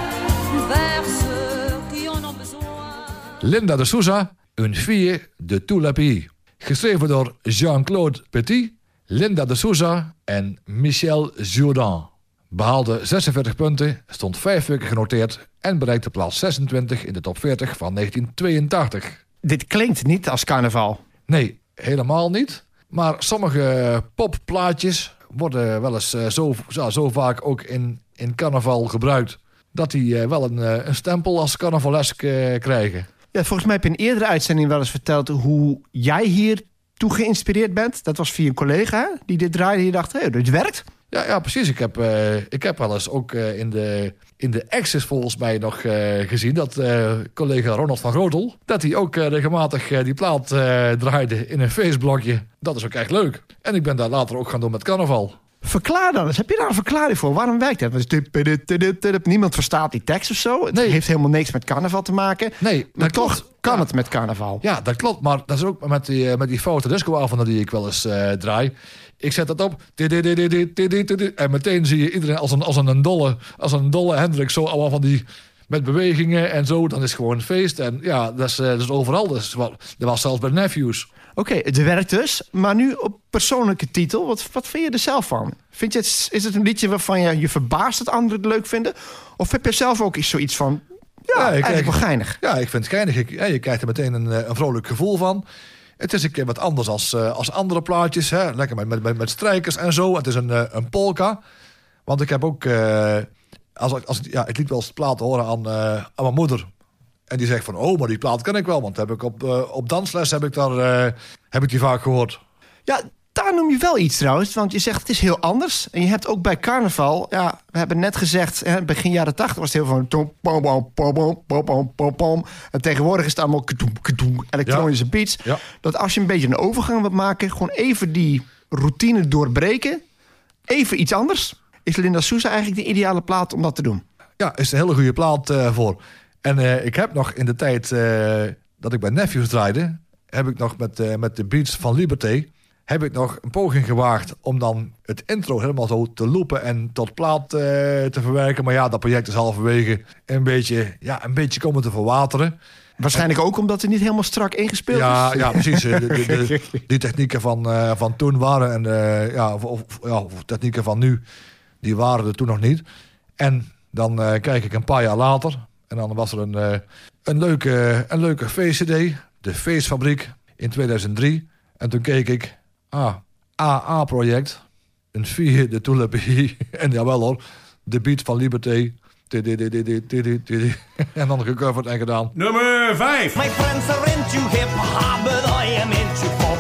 vers ceux qui en ont besoin. Linda de Souza Une fille de tout le pays. Geschreven door Jean-Claude Petit, Linda de Souza en Michel Jourdan. Behaalde 46 punten, stond vijf weken genoteerd en bereikte plaats 26 in de top 40 van 1982. Dit klinkt niet als carnaval. Nee, helemaal niet. Maar sommige popplaatjes worden wel eens eh, zo, zo, vaak ook in, in carnaval gebruikt... dat die eh, wel een, eh, een stempel als carnavalesk krijgen. Ja, volgens mij heb je in een eerdere uitzending wel eens verteld hoe jij hier toe geïnspireerd bent. Dat was via een collega die dit draaide. Die dacht, hé, dit werkt. Ja, ja precies. Ik heb, eh, ik heb wel eens ook eh, in de, in de Access volgens mij nog eh, gezien... dat collega Ronald van Grotel... dat hij ook regelmatig die plaat draaide in een feestblokje. Dat is ook echt leuk. En ik ben daar later ook gaan doen met carnaval. Verklaar dan eens. Heb je daar een verklaring voor? Waarom werkt dat? Niemand verstaat die tekst of zo. Het Nee. heeft helemaal niks met carnaval te maken. Nee, Maar toch klopt. kan Ja. het met carnaval. Ja, dat klopt. Maar dat is ook met die, eh, met die foute discoavonden die ik wel eens eh, draai. Ik zet dat op. En meteen zie je iedereen als een, als een dolle, als een dolle Hendrik. Zo allemaal van die met bewegingen en zo. Dan is het gewoon een feest. En ja, dat is, eh, dat is overal. Dat, is wel, dat was zelfs bij Nephews. Oké, het werkt dus. Maar nu op persoonlijke titel. Wat, wat vind je er zelf van? Vind je het, is het een liedje waarvan je je verbaast dat anderen het leuk vinden? Of heb je zelf ook iets zoiets van... Ja, Ja, ik eigenlijk wel geinig. Ja, ik vind het geinig. Ik, ja, je krijgt er meteen een, eh, een vrolijk gevoel van. Het is een keer wat anders als, eh, als andere plaatjes. Hè? Lekker met, met, met, strijkers en zo. Het is een, eh, een polka. Want ik heb ook... als, als, ja, ik liet wel eens plaat horen aan, aan mijn moeder. En die zegt van, oh, maar die plaat ken ik wel. Want heb ik op, eh, op dansles heb ik, daar, eh, heb ik die vaak gehoord. Ja, daar noem je wel iets trouwens. Want je zegt, het is heel anders. En je hebt ook bij carnaval... Ja, we hebben net gezegd, hè, begin jaren tachtig was het heel van... Pom, pom, pom, pom, pom, pom, pom. En tegenwoordig is het allemaal kdoem, kdoem, elektronische ja. beats. Dat als je een beetje een overgang wilt maken... gewoon even die routine doorbreken. Even iets anders. Is Linda Souza eigenlijk de ideale plaat om dat te doen? Ja, is een hele goede plaat eh, voor. En eh, ik heb nog in de tijd eh, dat ik bij Nephews draaide... heb ik nog met, eh, met de beats van Liberté... heb ik nog een poging gewaagd om dan het intro helemaal zo te loopen... en tot plaat te verwerken. Maar ja, dat project is halverwege een beetje, ja, een beetje komen te verwateren. Waarschijnlijk ook omdat het niet helemaal strak ingespeeld Ja, is. ja precies. De- de- de- die technieken van, van toen waren... en ja, of, of- ja, of technieken van nu, die waren er toen nog niet. En dan kijk ik een paar jaar later... en dan was er een, eh, een leuke, een leuke feestcd... de Feestfabriek in 2003. En toen keek ik... Ah, AA-project. Een vier de Toulepie. en jawel hoor, de beat van Liberté. En dan gecoverd en gedaan. Nummer 5. My friends are into hip hop, but I am into folk.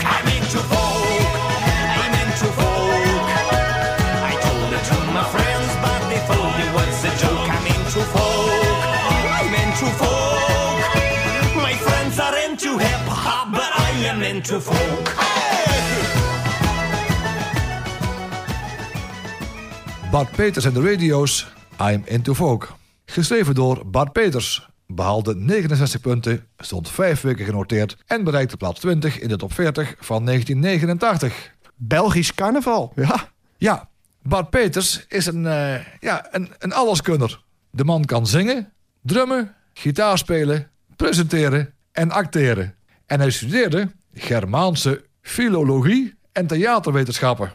Bart Peters en de radio's, I'm Into Folk. Geschreven door Bart Peters. Behaalde 69 punten, stond 5 weken genoteerd... en bereikte plaats 20 in de top 40 van 1989. Belgisch carnaval. Ja. Ja, Bart Peters is een, eh, ja, een, een alleskunner. De man kan zingen, drummen, gitaar spelen, presenteren en acteren. En hij studeerde Germaanse filologie en theaterwetenschappen.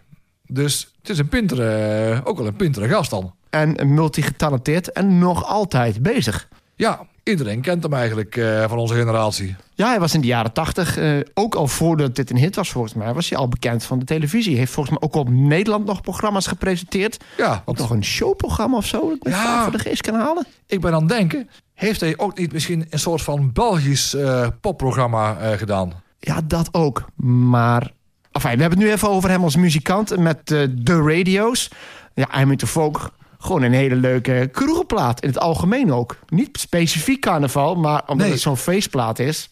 Dus het is een pintere, ook wel een pintere gast dan. En multigetalenteerd en nog altijd bezig. Ja, iedereen kent hem eigenlijk eh, van onze generatie. Ja, hij was in de jaren tachtig, eh, ook al voordat dit een hit was volgens mij, was hij al bekend van de televisie. Heeft volgens mij ook op Nederland nog programma's gepresenteerd. Ja, want nog een showprogramma of zo, dat ik Ja. voor de geest kan halen. ik ben aan het denken... heeft hij ook niet misschien een soort van Belgisch eh, popprogramma gedaan? Ja, dat ook. Maar enfin, we hebben het nu even over hem als muzikant met de Radio's. Ja, I'm Into Folk. Gewoon een hele leuke kroegenplaat. In het algemeen ook. Niet specifiek carnaval, maar omdat het zo'n feestplaat is.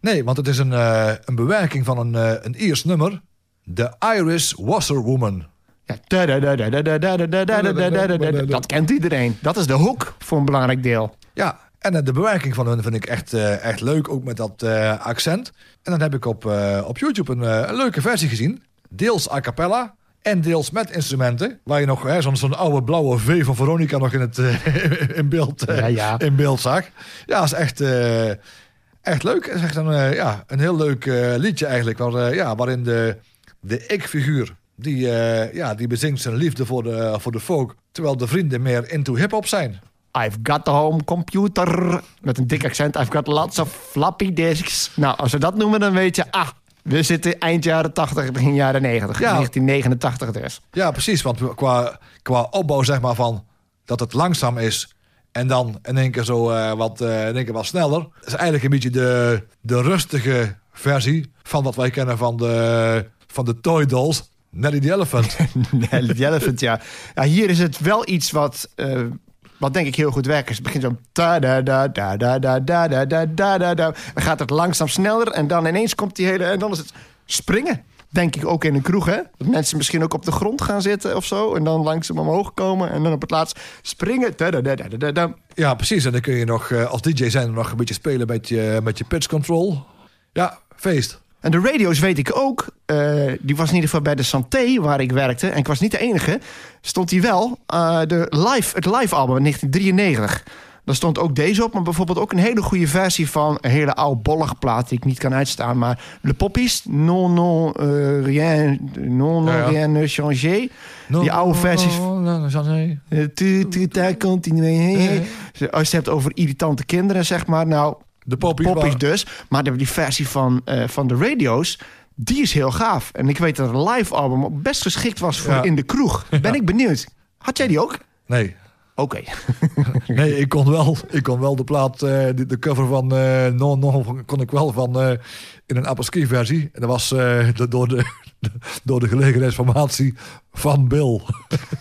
Nee, want het is een, een bewerking van een, uh, een Iers nummer. The Irish Wasserwoman. Ja, dat kent iedereen. Dat is de hoek voor een belangrijk deel. Ja, en eh, de bewerking van hun vind ik echt, eh, echt leuk, ook met dat eh, accent. En dan heb ik op, op YouTube een, een leuke versie gezien. Deels a cappella en deels met instrumenten. Waar je nog zo'n zo'n oude blauwe V van Veronica nog in, het, in, beeld, Ja, ja. in beeld zag. Ja, is echt, echt leuk. Het is echt een, ja, een heel leuk liedje eigenlijk. Waar, ja, waarin de, de ik-figuur, die, ja, die bezingt zijn liefde voor de, voor de folk. Terwijl de vrienden meer into hip-hop zijn. I've got a home computer. Met een dik accent. I've got lots of floppy disks. Nou, als we dat noemen, dan weet je... Ah, we zitten eind jaren 80, begin jaren 90. Ja. 1989 dus. Ja, precies. Want qua, qua opbouw zeg maar van dat het langzaam is. En dan in één keer zo eh, wat, eh, in één keer wat sneller. Dat is eigenlijk een beetje de, de rustige versie van wat wij kennen van de, van de Toy Dolls. Nelly the Elephant. Nee, The Elephant, ja. ja. Hier is het wel iets wat, eh, wat denk ik heel goed werkt. Het begint zo... da da da da da da da da da da da da. Dan gaat het langzaam sneller en dan ineens komt die hele... En dan is het springen. Denk ik ook in een kroeg, hè? Dat mensen misschien ook op de grond gaan zitten of zo. En dan langzaam omhoog komen. En dan op het laatst springen. Ja, precies. En dan kun je nog eh, als DJ zijn nog een beetje spelen met je, met je pitch control. Ja, feest. En de radio's weet ik ook. eh, die was in ieder geval bij de Santé, waar ik werkte. En ik was niet de enige. Stond die wel. eh, de live, het live album in 1993. Daar stond ook deze op. Maar bijvoorbeeld ook een hele goede versie van een hele oude bollige plaat. Die ik niet kan uitstaan. Maar Le Poppies. Non, non, eh, rien. Non, non, Ja, ja. rien ne changé. Die oude versies. Tu, tu, continue. Als je het hebt over irritante kinderen, zeg maar. Nou, De poppies. dus. Maar de, die versie van, eh, van de radio's, die is heel gaaf. En ik weet dat een live album best geschikt was voor Ja. in de kroeg. Ben ik benieuwd. Had jij die ook? Nee. Oké. Nee, ik kon wel, ik kon wel de plaat, eh, de, de cover van eh No No kon ik wel van eh, in een apres-ski versie. En dat was eh, de- door, de, door de gelegenheidsformatie van Bill.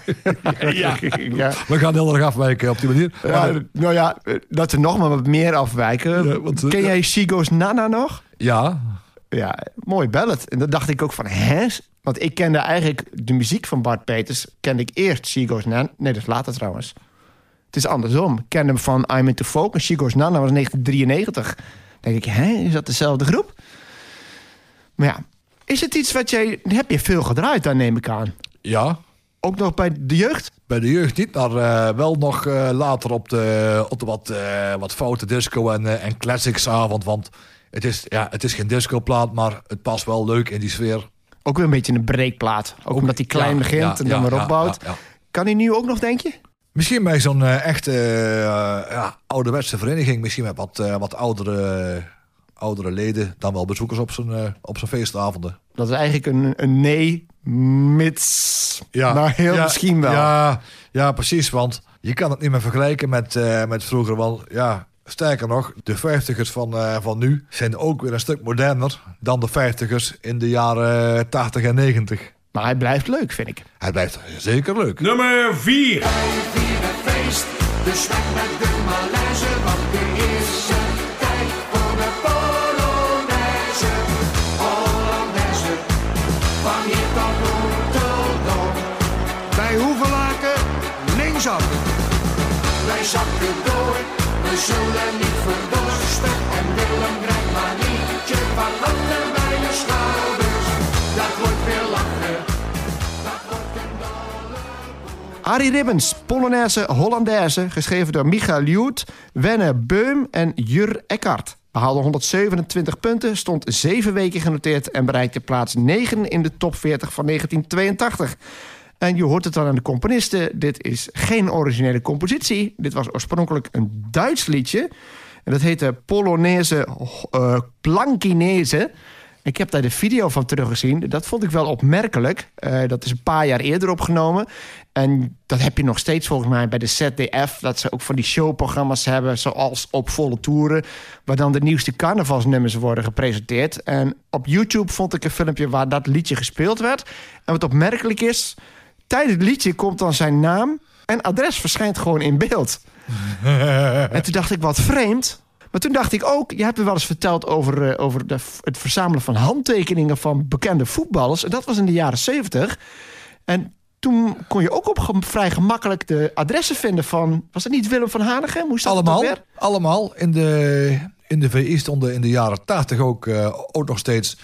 ja. ja. We gaan heel erg afwijken op die manier. Ja, Maar, nou ja, eh, dat we nog maar wat meer afwijken. Ja, want, eh, Ken jij Sigo's Nana nog? ja, Ja, mooi ballad. En dan dacht ik ook van, hè? Want ik kende eigenlijk de muziek van Bart Peters... kende ik eerst Sigo's Nana. Nee, dat is later trouwens. Het is andersom. Ik kende hem van I'm Into Folk en Sigo's Nana was 1993. Dan denk ik, hè? Is dat dezelfde groep? Maar ja, is het iets wat jij... Heb je veel gedraaid dan, neem ik aan? ja. Ook nog bij de jeugd? Bij de jeugd niet, maar eh, wel nog eh, later op de, op de wat, eh, wat foute disco en, en classics avond. Want het is, ja, het is geen discoplaat, maar het past wel leuk in die sfeer. Ook weer een beetje een breekplaat. Ook, omdat hij klein ja, begint ja, en ja, dan weer opbouwt. Kan hij nu ook nog, denk je? Misschien bij zo'n eh, echte eh, ja, ouderwetse vereniging. Misschien met wat, eh, wat oudere, oudere leden. Dan wel bezoekers op zijn, eh, op zijn feestavonden. Dat is eigenlijk een, een nee, mits. maar heel ja, misschien wel. Ja, ja, precies. Want je kan het niet meer vergelijken met, eh, met vroeger. Want ja, sterker nog, de vijftigers van, eh, van nu zijn ook weer een stuk moderner dan de vijftigers in de jaren 80 en 90. Maar hij blijft leuk, vind ik. Hij blijft zeker leuk. Nummer 4. feest, dus weg met de malaise, want de eerste tijd voor de Polonaise, Hollandaise, van hier tot Rotterdam. Bij Hoevelaken linksaf. Wij zakken door, we zullen niet verdorsten, en Willem krijgt maar liedje van Arie Ribbens, Polonaise Hollandaise, geschreven door Michael Ljoet, Wenne Beum en Jur Eckhart. Behaalde 127 punten, stond zeven weken genoteerd en bereikte plaats 9 in de top 40 van 1982. En je hoort het dan aan de componisten. Dit is geen originele compositie. Dit was oorspronkelijk een Duits liedje. En dat heette Polonaise eh Plankinese. Ik heb daar de video van teruggezien. Dat vond ik wel opmerkelijk. Eh, dat is een paar jaar eerder opgenomen. En dat heb je nog steeds volgens mij bij de ZDF. Dat ze ook van die showprogramma's hebben, zoals op volle toeren. Waar dan de nieuwste carnavalsnummers worden gepresenteerd. En op YouTube vond ik een filmpje waar dat liedje gespeeld werd. En wat opmerkelijk is, tijdens het liedje komt dan zijn naam en adres verschijnt gewoon in beeld. en toen dacht ik, wat vreemd. Maar toen dacht ik ook, je hebt me wel eens verteld over, eh, over de, het verzamelen van handtekeningen van bekende voetballers. En dat was in de jaren zeventig. En toen kon je ook op ge- vrij gemakkelijk de adressen vinden van... Was het niet Willem van Hanegem? Hoe staat Allemaal, allemaal. In de, in de VI stonden in de jaren 80 ook, eh, ook nog steeds...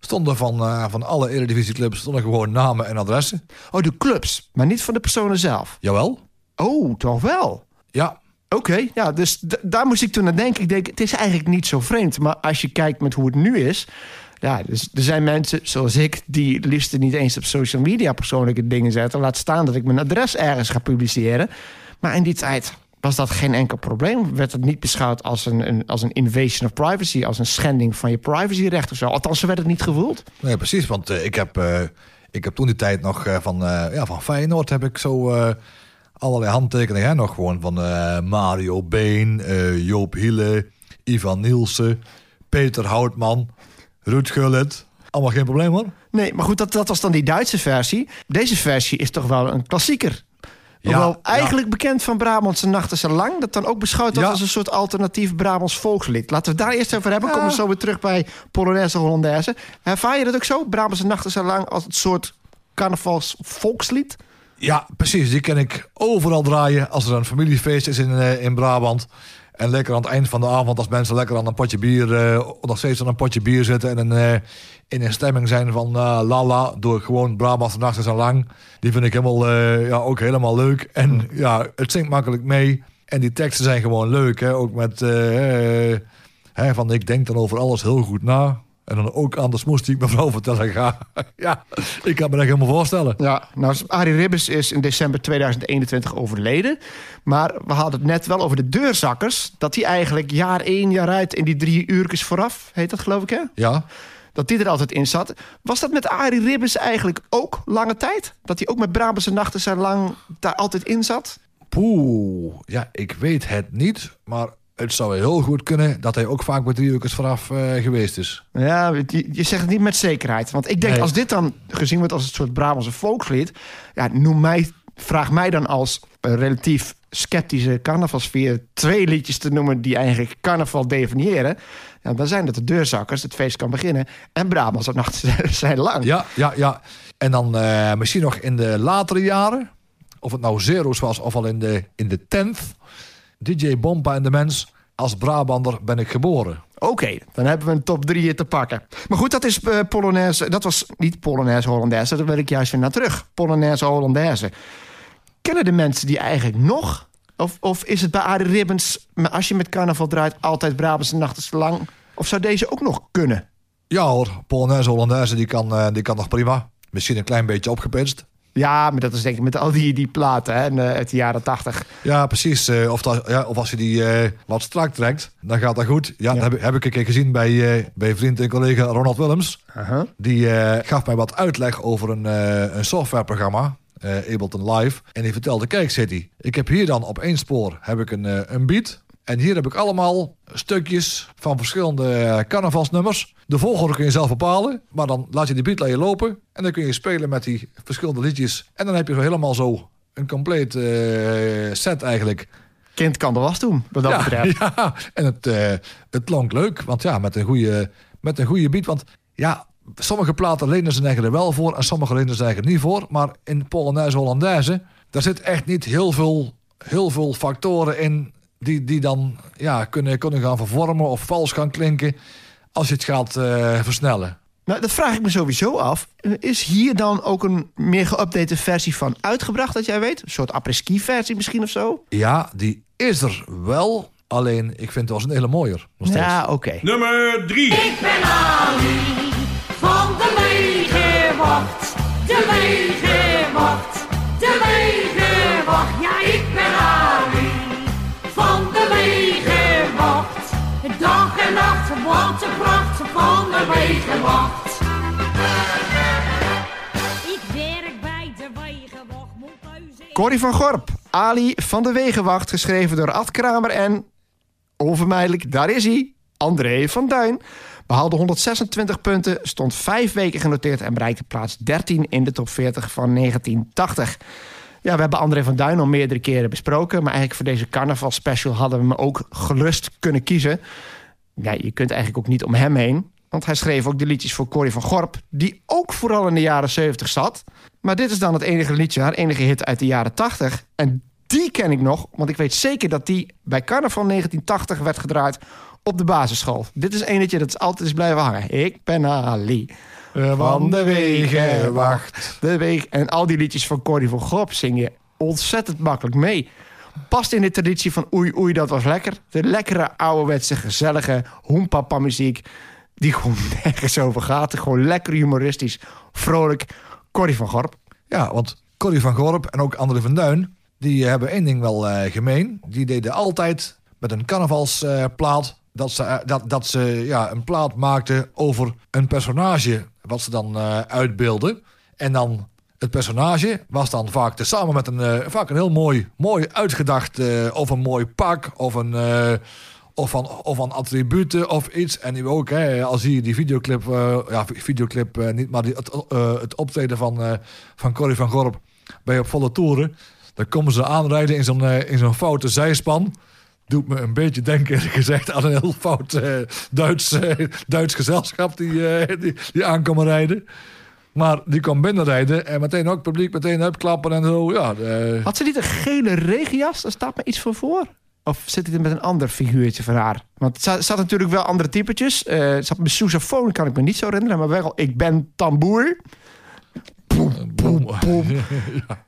stonden van, eh, van alle eredivisieclubs stonden gewoon namen en adressen. Oh, de clubs, maar niet van de personen zelf. Jawel. Oh, toch wel? Ja, Oké, ja, dus daar moest ik toen aan denken. Ik denk, het is eigenlijk niet zo vreemd. Maar als je kijkt met hoe het nu is... Ja, dus er zijn mensen zoals ik... die liefst niet eens op social media persoonlijke dingen zetten. Laat staan dat ik mijn adres ergens ga publiceren. Maar in die tijd was dat geen enkel probleem. Werd het niet beschouwd als een, een, als een invasion of privacy... als een schending van je privacyrecht of zo. Althans, zo werd het niet gevoeld. Nee, precies. Want eh, ik, heb, eh, ik heb toen die tijd nog eh, van, ja, van Feyenoord... heb ik zo allerlei handtekeningen hè, nog gewoon van eh, Mario Been, eh, Joop Hiele, Ivan Nielsen, Peter Houtman, Ruud Gullit. Allemaal geen probleem hoor. Nee, maar goed, dat, dat was dan die Duitse versie. Deze versie is toch wel een klassieker. Ja, wel ja. eigenlijk bekend van Brabantse Nachten zijn lang. Dat dan ook beschouwd wordt Ja. als een soort alternatief Brabants volkslied. Laten we daar eerst over hebben. Komen we zo weer terug bij Polonaise Hollandaise. Ervaar je dat ook zo? Brabantse Nachten zijn lang als het soort carnavals volkslied? Ja, precies. Die kan ik overal draaien als er een familiefeest is in, eh, in Brabant. En lekker aan het eind van de avond, als mensen lekker aan een potje bier, eh, nog steeds aan een potje bier zitten en een, eh, in een stemming zijn van lala, door gewoon Brabantse nachten zijn lang. Die vind ik helemaal, ja, ook helemaal leuk. En ja, het zingt makkelijk mee. En die teksten zijn gewoon leuk, hè? ook met hè, van ik denk dan over alles heel goed na. En dan ook aan de smoes die ik mevrouw vertellen ga. ja, ik kan me dat helemaal voorstellen. Ja, nou, Arie Ribbes is in december 2021 overleden. Maar we hadden het net wel over de deurzakkers. Dat die eigenlijk jaar in, jaar uit in die drie uurtjes vooraf, heet dat geloof ik hè? Ja, Dat die er altijd in zat. Was dat met Arie Ribbes eigenlijk ook lange tijd? Dat hij ook met Brabantse nachten zijn lang daar altijd in zat? Poeh, ja, ik weet het niet. Maar het zou heel goed kunnen dat hij ook vaak met drie uur vooraf eh, geweest is. Ja, je, je zegt het niet met zekerheid. Want ik denk, Nee. als dit dan gezien wordt als een soort Brabantse volkslied... Ja, noem mij, vraag mij dan als een relatief sceptische carnavalsfeer... twee liedjes te noemen die eigenlijk carnaval definiëren... Ja, dan zijn het de deurzakkers, het feest kan beginnen... en Brabantse nachten zijn lang. Ja, ja, ja. En dan eh, misschien nog in de latere jaren. Of het nou Zero's was of al in de, in de tenth. DJ Bompa en de Mens. Als Brabander ben ik geboren. Oké, dan hebben we een top 3 te pakken. Maar goed, dat is eh, Polonaise. Dat was niet Polonaise Hollandaise, daar wil ik juist weer naar terug. Polonaise Hollandaise. Kennen de mensen die eigenlijk nog? Of, of is het bij Arie Ribbens, maar als je met carnaval draait, altijd Brabantse nachten lang? Of zou deze ook nog kunnen? Ja hoor, Polonaise Hollandaise die kan, eh, die kan nog prima. Misschien een klein beetje opgepitst. Ja, maar dat is denk ik met al die, die platen hè, en, eh, uit de jaren 80. Ja, precies. Eh, of, dat, ja, of als je die eh, wat strak trekt, dan gaat dat goed. Ja, dat heb, ik- heb ik een keer gezien bij, bij vriend en collega Ronald Willems. Die gaf mij wat uitleg over een, een softwareprogramma, Ableton Live. En die vertelde, kijk City, ik heb hier dan op één spoor heb ik een, een beat. En hier heb ik allemaal stukjes van verschillende eh, carnavalsnummers. De volgorde kun je zelf bepalen, maar dan laat je die beat laten lopen. En dan kun je spelen met die verschillende liedjes. En dan heb je zo helemaal zo een compleet eh, set eigenlijk. Kind kan de was doen, wat dat ja, betreft. ja, en het, eh, het klonk leuk, want ja, met een goede, met een goede beat. Want ja, sommige platen lenen ze er wel voor en sommige lenen ze er niet voor. Maar in Polonaise Hollandaise, daar zit echt niet heel veel, heel veel factoren in die, die dan ja, kunnen, kunnen gaan vervormen of vals gaan klinken als je het gaat eh, versnellen. Nou, dat vraag ik me sowieso af. Is hier dan ook een meer geüpdate versie van uitgebracht, dat jij weet? Een soort apres-ski versie misschien of zo? Ja, die is er wel. Alleen, ik vind het wel eens een hele mooier. Nog steeds. Ja, oké. Nummer 3. Ik ben Ali van de Wegenwacht. De Wegenwacht. De Wegenwacht. Wat een pracht van de Wegenwacht. Ik werk bij de Wegenwacht. Corrie van Gorp, Ali van de Wegenwacht, geschreven door Ad Kramer en... onvermijdelijk, daar is hij, André van Duin. Behaalde 126 punten, stond vijf weken genoteerd... en bereikte plaats 13 in de top 40 van 1980. Ja, we hebben André van Duin al meerdere keren besproken... maar eigenlijk voor deze carnaval special hadden we hem ook gerust kunnen kiezen. Ja, je kunt eigenlijk ook niet om hem heen... want hij schreef ook de liedjes voor Corrie van Gorp... die ook vooral in de jaren 70 zat... Maar dit is dan het enige liedje, haar enige hit uit de jaren 80. En die ken ik nog, want ik weet zeker dat die bij carnaval 1980 werd gedraaid op de basisschool. Dit is een liedje dat is altijd is blijven hangen. Ik ben Ali. Van de Wegenwacht. De weeg. En al die liedjes van Corrie van Gorp zing je ontzettend makkelijk mee. Past in de traditie van oei oei, dat was lekker. De lekkere, ouderwetse, gezellige hoenpapa muziek. Die gewoon nergens over gaat. Gewoon lekker humoristisch, vrolijk. Corrie van Gorp. Ja, want Corrie van Gorp en ook André van Duin... die hebben één ding wel eh, gemeen. Die deden altijd met een carnavalsplaat... dat ze, eh, dat, dat ze ja, een plaat maakten over een personage... wat ze dan eh, uitbeelden. En dan het personage was dan vaak samen met een, eh, vaak een heel mooi, mooi uitgedacht... eh, of een mooi pak of een... eh, of van, of van attributen of iets. En ook, hè, als je die videoclip, ja, videoclip niet, maar het, het optreden van, van Corrie van Gorp bij op volle toeren. Dan komen ze aanrijden in zo'n in zo'n foute zijspan. Doet me een beetje denken, gezegd, aan een heel fout Duits, Duits gezelschap die, die, die aankomen rijden. Maar die kwam binnenrijden en meteen ook publiek meteen uitklappen en zo. Ja, eh, Had ze niet een gele regenjas? Daar staat me iets van voor. Of zit het met een ander figuurtje van haar? Want zat, zat natuurlijk wel andere typetjes. Eh het zat met sousaphone, kan ik me niet zo herinneren. Maar wel, ik ben tamboer. Boem, boem, boem.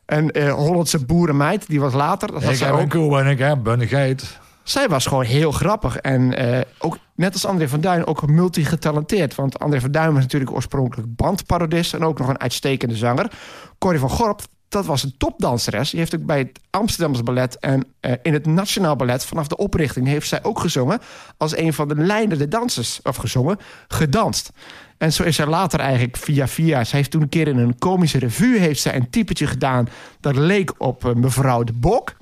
En eh, Hollandse boerenmeid, die was later. Dat had ik heb een ook. koe en ik heb een geit. Zij was gewoon heel grappig. En eh, ook net als André van Duin ook multi-getalenteerd. Want André van Duin was natuurlijk oorspronkelijk bandparodist... en ook nog een uitstekende zanger. Corrie van Gorp, dat was een topdanseres. Die heeft ook bij het Amsterdamse Ballet... en eh, in het Nationaal Ballet vanaf de oprichting... heeft zij ook gezongen als een van de leidende dansers. Of gezongen, gedanst. En zo is zij later eigenlijk via via... Ze heeft toen een keer in een komische revue... heeft zij een typetje gedaan dat leek op eh, mevrouw de Bok...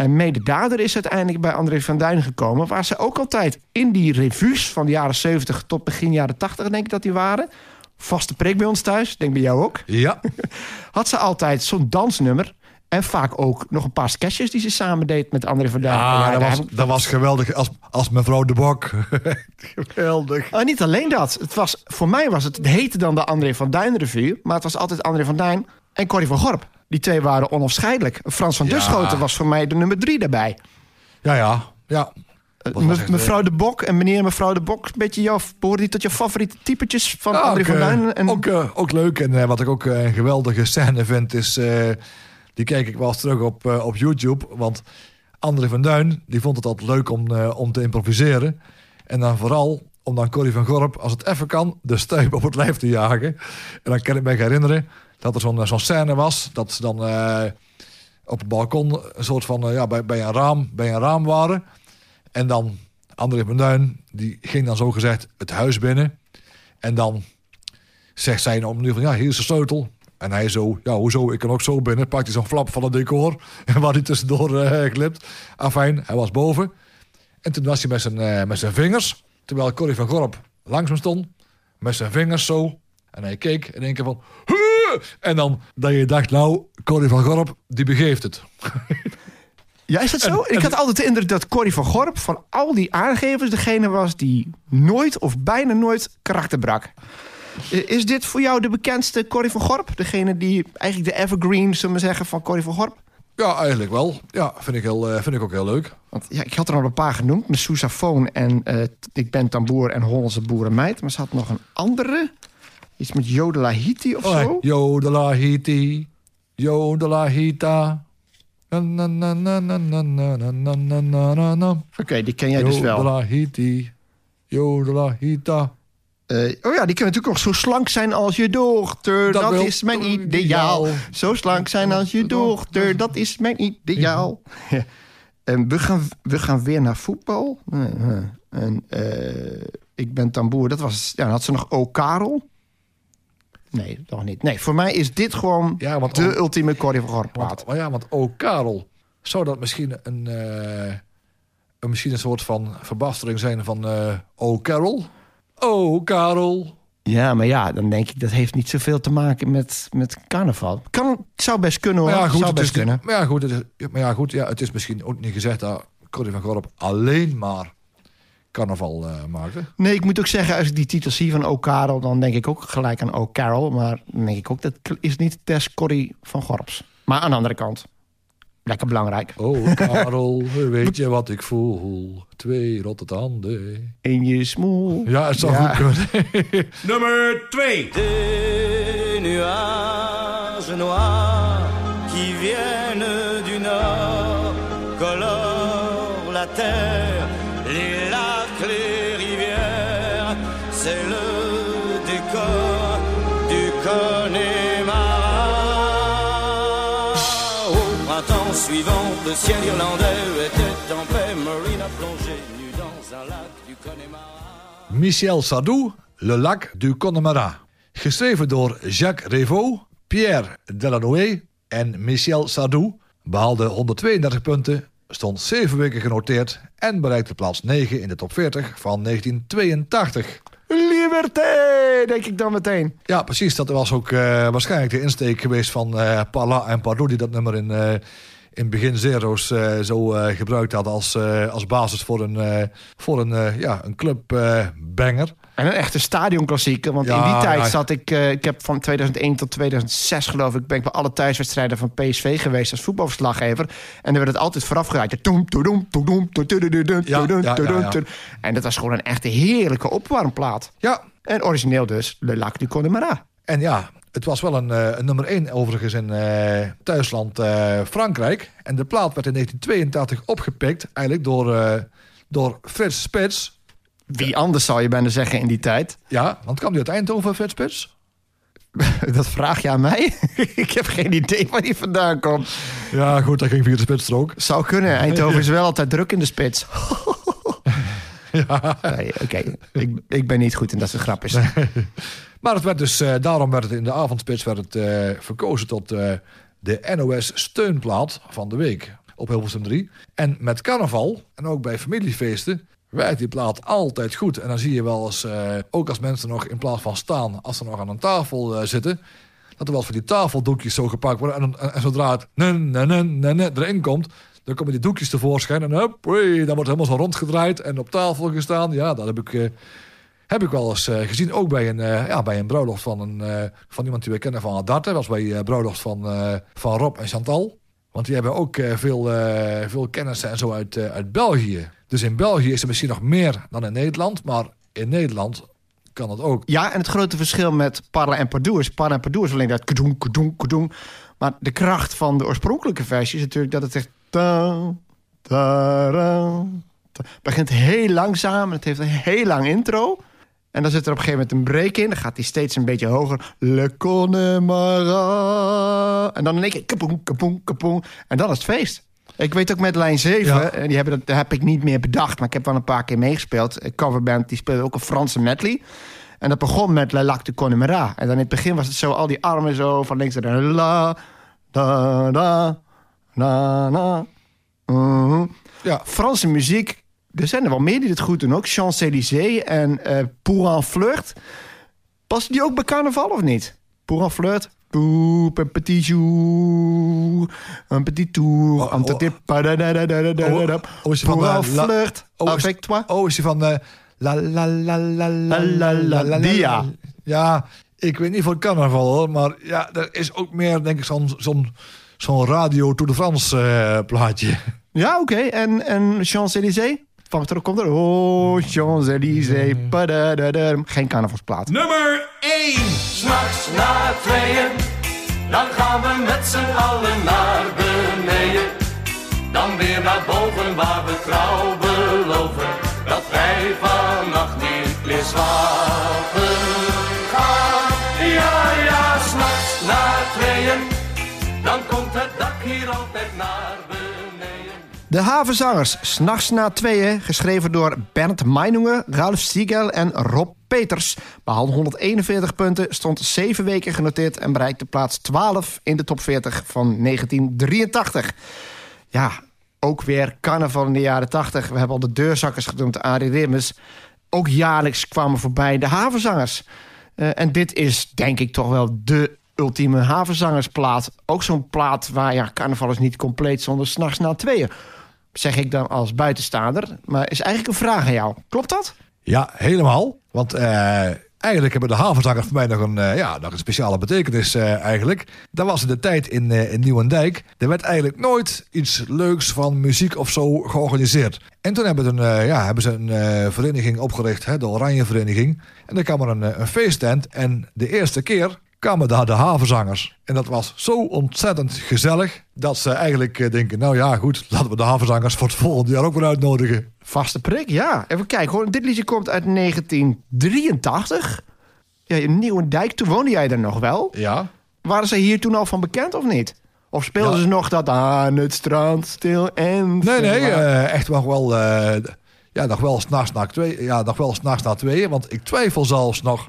En mede daardoor is uiteindelijk bij André van Duin gekomen... waar ze ook altijd in die revues van de jaren 70 tot begin jaren 80... denk ik dat die waren. Vaste prik bij ons thuis, denk bij jou ook. Ja, Had ze altijd zo'n dansnummer... en vaak ook nog een paar sketches die ze samen deed met André van Duin. Ah, Ja, dat, was, heb ik- dat was geweldig als, als mevrouw de Bok. geweldig. Oh, niet alleen dat. Het was, voor mij was het, het heette dan de André van Duin revue... maar het was altijd André van Duin en Corrie van Gorp. Die twee waren onafscheidelijk. Frans van Ja. Duschoten was voor mij de nummer drie daarbij. Ja, ja, ja. Eh, me- echt, mevrouw de Bok en meneer en mevrouw de Bok... een beetje jouw, behoren die tot je favoriete typetjes van Ja, André ook, van eh, Duin? En, ook, eh, ook leuk. En eh, wat ik ook eh, een geweldige scène vind, is... eh, die kijk ik wel eens terug op, eh, op YouTube. Want André van Duin, die vond het altijd leuk om, eh, om te improviseren. En dan vooral om dan Corrie van Gorp, als het even kan... de stuip op het lijf te jagen. En dan kan ik me herinneren dat er zo'n eh, zo'n scène was... dat ze dan eh, op het balkon een soort van... eh, ja, bij, bij, een raam, bij een raam waren. En dan André Duin, die ging dan zo gezegd het huis binnen... En dan zegt zij op manier van, ja, hier is de sleutel. En hij zo, ja, hoezo, ik kan ook zo binnen. Pakt hij zo'n flap van het decor, waar hij tussendoor glipt. Afijn, hij was boven. En toen was hij met zijn, met zijn vingers, terwijl Corrie van Gorp langs hem stond, met zijn vingers zo. En hij keek en één keer van! En dan dat je dacht, nou, Corrie van Gorp, die begeeft het. ja, is dat zo? ik had altijd de indruk dat Corrie van Gorp... van al die aangevers degene was die nooit of bijna nooit karakter brak. Is dit voor jou de bekendste Corrie van Gorp? Degene die eigenlijk de evergreen, zullen we zeggen, van Corrie van Gorp? Ja, eigenlijk wel. Ja, vind ik, heel, eh, vind ik ook heel leuk. Want ja, ik had er al een paar genoemd. Met sousaphone en eh, Ik ben tamboer en Hollandse boerenmeid. Maar ze had nog een andere. Iets met Jodelahiti of oh, zo? Jodelahiti, Jodelahita. Oké, die ken jij dus wel. Jodelahiti, Jodelahita. Oh ja, die kunnen natuurlijk ook zo slank zijn als je dochter. Dat, dat is mijn ideaal. Zo slank zijn als je dochter. Dat is mijn ideaal. En we gaan, we gaan weer naar voetbal. En ik ben tamboer. Dat was, ja, had ze nog O. Karel. Nee, nog niet. Nee, voor mij is dit gewoon Ja, want de ultieme Corrie van Gorp plaat. Want, maar ja, want oh Karel, zou dat misschien een, eh, een, misschien een soort van verbastering zijn van eh oh Carol? Oh Karel. Ja, maar ja, dan denk ik dat heeft niet zoveel te maken met, met carnaval. Kan, zou best kunnen hoor. Maar ja, goed, zou het best is, kunnen. maar ja, goed, het is, maar ja, goed ja, het is misschien ook niet gezegd dat Corrie van Gorp alleen maar carnaval eh, maakte. Nee, ik moet ook zeggen, als ik die titel zie van O. Karel... dan denk ik ook gelijk aan O. Carol. Maar dan denk ik ook, dat is niet Tess Corrie van Gorps. Maar aan de andere kant, lekker belangrijk. Oh Karel, weet je wat ik voel? Twee rotte tanden. In je smoel. Ja, het zou Ja. goed kunnen. Nummer 2. Des nuages noirs qui viennent du nord la terre, suivant, le ciel irlandais était en paix, Marine a plongé nu dans un lac du Connemara. Michel Sardou, Le Lac du Connemara. Geschreven door Jacques Revaux, Pierre Delanoë en Michel Sardou. Behaalde 132 punten, stond 7 weken genoteerd en bereikte plaats 9 in de top 40 van 1982. Liberté, denk ik dan meteen. Ja, precies. Dat was ook eh, waarschijnlijk de insteek geweest van eh Parla en Pardot... die dat nummer in, eh, in begin zero's eh, zo eh, gebruikt hadden als, eh, als basis voor een, voor een, ja, een clubbanger. En een echte stadionklassieker. Want Ja, in die tijd zat ik... ik heb van 2001 tot 2006 geloof ik... ben ik bij alle thuiswedstrijden van PSV geweest als voetbalverslaggever. En dan werd het altijd vooraf toedoem. En dat was gewoon een echte heerlijke opwarmplaat. Ja, En origineel dus Le Lac du Connemara. en ja, het was wel een, eh, een nummer 1 overigens in eh, thuisland eh, Frankrijk. En de plaat werd in 1982 opgepikt, eigenlijk door, door Frits Spits. Wie anders zou je bijna zeggen in die tijd? Ja, want kwam die uit Eindhoven, Frits Spits? Dat vraag je aan mij? ik heb geen idee waar die vandaan komt. Ja, goed, dat ging via de spitsstrook. Zou kunnen. Eindhoven is wel altijd druk in de spits. Nee, Oké, ik, ik ben niet goed in dat soort grapjes. Maar het werd dus, eh, daarom werd het in de avondspits werd het, eh, verkozen tot eh, de NOS steunplaat van de week op Hilversum 3. En met carnaval en ook bij familiefeesten werkt die plaat altijd goed. En dan zie je wel eens, ook als mensen nog in plaats van staan, als ze nog aan een tafel zitten, dat er wel van die tafeldoekjes zo gepakt worden. En, en, en zodra het erin komt, dan komen die doekjes tevoorschijn en hup, dan wordt helemaal zo rondgedraaid en op tafel gestaan. Ja, dat heb ik... heb ik wel eens eh, gezien, ook bij een, eh, ja, bij een bruiloft van, een, eh, van iemand die we kennen van Adart. Dat was bij bruiloft van, van Rob en Chantal. Want die hebben ook veel, veel kennissen en zo uit, uit België. Dus in België is er misschien nog meer dan in Nederland. Maar in Nederland kan het ook. Ja, en het grote verschil met Parla en Pardoes. Parla en Pardoes is alleen dat kadoen, kadoen, kadoen. Maar de kracht van de oorspronkelijke versie is natuurlijk dat het echt... Ta. begint heel langzaam. Het heeft een heel lang intro. En dan zit er op een gegeven moment een break in. Dan gaat hij steeds een beetje hoger. Le Connemara. En dan in één keer kapoen, kapoen, kapoen. En dan is het feest. Ik weet ook met lijn 7, Ja. en die hebben dat, dat heb ik niet meer bedacht, maar ik heb wel een paar keer meegespeeld. Een coverband die speelde ook een Franse medley. En dat begon met Le Lac de Connemara. En dan in het begin was het zo, al die armen zo van links naar la, da, da, na, na. Mhm. Ja, Franse muziek, er zijn er wel meer die het goed doen ook. Champs-Élysées en eh, uh, Pouran Flirt. Past die ook bij carnaval of niet? Pouran Flirt. Poep, een petit jour, een petit tour, oh, oh, oh, is Pouran eh, Flirt, oh, avec toi. Oh, is die van eh, la la la la la la la Ja, ik weet niet van carnaval hoor, maar ja, er is ook meer denk ik zo'n zo'n zo'n radio Tour de France plaatje. Ja, oké. En, en Champs-Élysées? Van er komt er. Oh, Champs-Élysées. Geen carnavalsplaat. Nummer 1. S'nachts na tweeën, dan gaan we met z'n allen naar beneden. Dan weer naar boven waar we trouw beloven dat wij vannacht niet meer slapen gaan. Ja, ja, s'nachts na tweeën, dan komt het dak hier altijd naar beneden. De Havenzangers, s'nachts na tweeën, geschreven door Bernd Meininger, Ralf Siegel en Rob Peters. Behaalde 141 punten, stond 7 weken genoteerd en bereikte plaats 12 in de top 40 van 1983. Ja, ook weer carnaval in de jaren 80. We hebben al de deurzakkers genoemd, Arie Rimmers. Ook jaarlijks kwamen voorbij de havenzangers. Eh, en dit is denk ik toch wel de ultieme havenzangersplaat. Ook zo'n plaat waar ja, carnaval is niet compleet zonder s'nachts na tweeën. Zeg ik dan als buitenstaander. Maar is eigenlijk een vraag aan jou. Klopt dat? Ja, helemaal. Want eh, eigenlijk hebben de havenzangers voor mij nog een, eh, ja, nog een speciale betekenis eh, eigenlijk. Dat was in de tijd in, in Nieuwendijk. Er werd eigenlijk nooit iets leuks van muziek of zo georganiseerd. En toen hebben, ze een, ja, hebben ze een vereniging opgericht, hè, de Oranje Vereniging. En daar kwam er een, een feesttent. En de eerste keer kwamen daar de havenzangers. En dat was zo ontzettend gezellig dat ze eigenlijk eh, denken... nou ja, goed, laten we de havenzangers voor het volgende jaar ook weer uitnodigen. Vaste prik, ja. Even kijken hoor. Dit liedje komt uit 1983. Ja, in Nieuwendijk, toen woonde jij er nog wel. Ja. Waren ze hier toen al van bekend of niet? Of speelden Ja. ze nog dat aan het strand stil en... Nee, nee, eh, echt nog wel... eh, ja, nog wel s'nachts na twee. Ja, nog wel s'nachts na tweeën. Want ik twijfel zelfs nog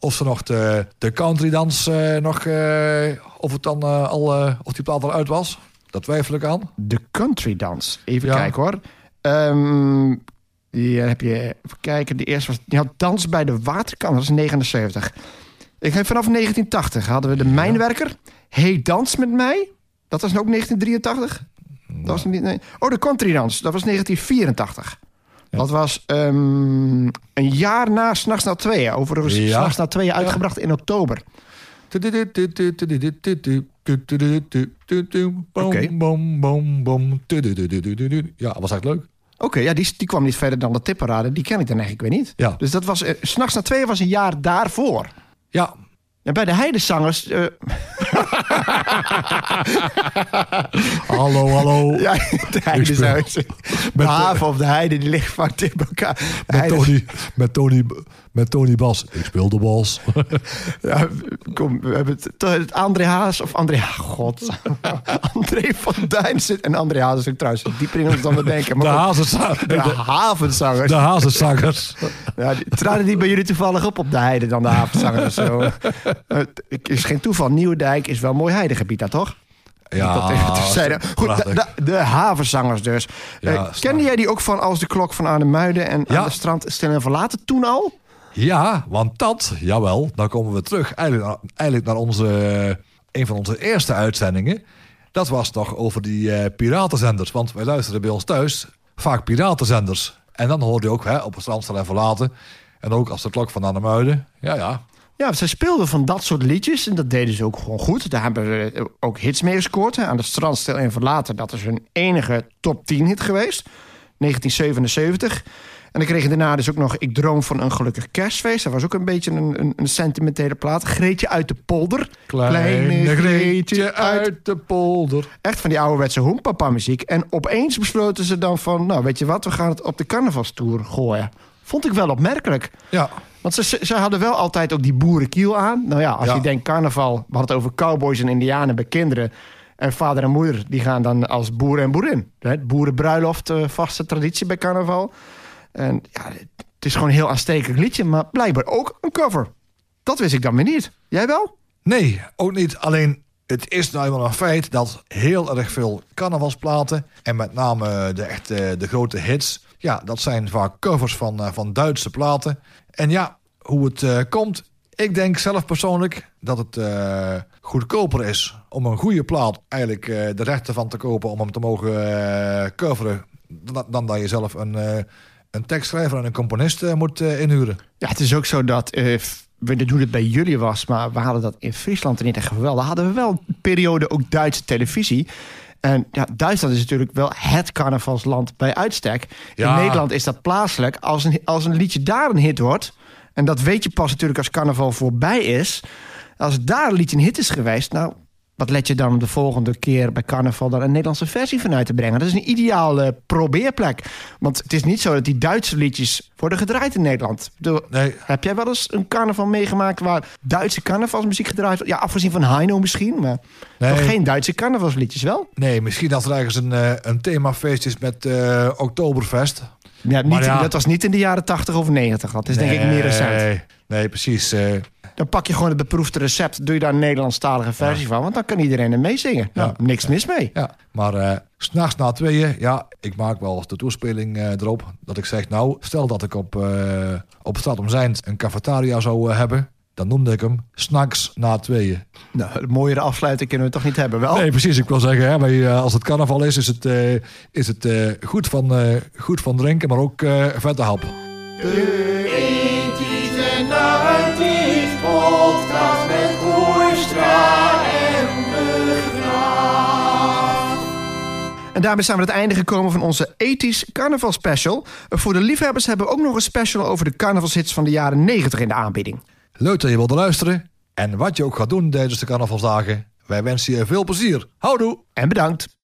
of ze nog de, de country dans eh, nog... eh, of het dan eh, al... of die plaat al uit was. Dat twijfel ik aan. De country dans. Even Ja. kijken hoor. Hier heb je... Even kijken. De eerste was... Die had Dans bij de Waterkant. Dat is 79. Ik heb vanaf 1980 hadden we de Mijnwerker. Hey, dans met mij. Dat was ook 1983. Dat was niet, nee. Oh, de country dans. Dat was 1984. Dat was ehm, een jaar na S'nachts na tweeën. Overigens, Ja. S'nachts na tweeën uitgebracht in oktober. Oké. Ja, was echt leuk. Oké, ja, die, die kwam niet verder dan de tipparade. Die ken ik dan eigenlijk weer niet. Ja. Dus dat was... eh, S'nachts na tweeën was een jaar daarvoor. Ja, En bij de Heidezangers... eh, hallo, hallo. ja, de Heidezangers. De haven of de heide, die liggen vaak tegen elkaar. Met Tony, met, Tony, met Tony Bas. Ik speel de bas. Ja, kom, we hebben het, het André Haas of André... God. André van Duin zit... En André Haas is ook trouwens dieper in ons dan we denken. De, Maar goed, hazenzangers. de de, havenzangers. de hazenzangers. Ja, die, traden die bij jullie toevallig op op de heide dan de havenzangers zo? Het is geen toeval. Nieuwendijk is wel een mooi heidegebied daar, toch? Ja. Goed, de, de, de havenzangers dus. Ja, Eh, kende jij die ook van Als de Klok van Arnhem Muiden en Ja. aan de strand stil en verlaten toen al? Ja, want dat, jawel, dan komen we terug eigenlijk, naar- onze, een van onze eerste uitzendingen. Dat was toch over die eh, piratenzenders. Want wij luisterden bij ons thuis vaak piratenzenders. En dan hoorde je ook hè, op het en verlaten. En ook als de klok van Annemuiden. Ja, ja. Ja, zij speelden van dat soort liedjes en dat deden ze ook gewoon goed. Daar hebben ze ook hits mee gescoord. Aan de strand stil en verlaten, dat is hun enige top 10 hit geweest. 1977. En dan kreeg je daarna dus ook nog Ik droom van een gelukkig kerstfeest. Dat was ook een beetje een, een, een sentimentele plaat. Greetje uit de polder. Kleine Greetje uit de polder. Echt van die ouderwetse hoempapa muziek. En opeens besloten ze dan van... nou, weet je wat, we gaan het op de carnavalstour gooien. Vond ik wel opmerkelijk. Ja, Want ze, ze, hadden wel altijd ook die boerenkiel aan. Nou ja, als Ja. je denkt carnaval... we hadden het over cowboys en indianen bij kinderen... en vader en moeder, die gaan dan als boeren en boerin. Hè, Boerenbruiloft, eh, vaste traditie bij carnaval. En ja, het is gewoon een heel aanstekelijk liedje... maar blijkbaar ook een cover. Dat wist ik dan weer niet. Jij wel? Nee, ook niet. Alleen, het is nou eenmaal een feit dat heel erg veel carnavalsplaten... en met name de, echte, de grote hits... ja, dat zijn vaak covers van, eh, van Duitse platen. En ja, hoe het eh, komt... ik denk zelf persoonlijk dat het eh, goedkoper is... om een goede plaat eigenlijk de rechten van te kopen... om hem te mogen coveren... Dan, dan dat je zelf een, een tekstschrijver en een componist eh, moet eh, inhuren. Ja, het is ook zo dat... eh, f- we doen hoe het bij jullie was, maar we hadden dat in Friesland niet echt wel. Daar hadden we wel een periode ook Duitse televisie. En ja, Duitsland is natuurlijk wel het carnavalsland bij uitstek. Ja. In Nederland is dat plaatselijk. Als een, als een liedje daar een hit wordt... en dat weet je pas natuurlijk als carnaval voorbij is... als daar een liedje een hit is geweest... nou, wat let je dan om de volgende keer bij carnaval... daar een Nederlandse versie van uit te brengen? Dat is een ideale probeerplek. Want het is niet zo dat die Duitse liedjes worden gedraaid in Nederland. Bedoel, Nee. heb jij wel eens een carnaval meegemaakt waar Duitse carnavalsmuziek gedraaid wordt? Ja, afgezien van Heino misschien, maar Nee. nog geen Duitse carnavalsliedjes wel? Nee, misschien als er ergens een, eh, een themafeest is met eh Oktoberfest. Ja, niet, ja. Dat was niet in de jaren 80 of 90. Dat is denk ik meer recent. Nee, precies. eh, Dan pak je gewoon het beproefde recept, doe je daar een Nederlandstalige versie van, want dan kan iedereen er meezingen. Nou, Ja. niks mis mee. ja. Maar eh, s s'nachts na tweeën, ja, ik maak wel de toespeling eh, erop. Dat ik zeg, nou, stel dat ik op, eh op Stad om Zijnd een cafetaria zou hebben. Dan noemde ik hem s'nachts na tweeën. Nou, een mooiere afsluiting kunnen we toch niet hebben, wel? Nee, precies. Ik wil zeggen, hè, bij, eh, als het carnaval is, is het, eh, is het eh, goed, van, eh, goed van drinken, maar ook eh vette hap. En daarmee zijn we aan het einde gekomen van onze ethisch carnaval special. Voor de liefhebbers hebben we ook nog een special over de carnavalshits van de jaren 90 in de aanbieding. Leuk dat je wilde luisteren. En wat je ook gaat doen tijdens de carnavalsdagen, wij wensen je veel plezier. Houdoe! En bedankt.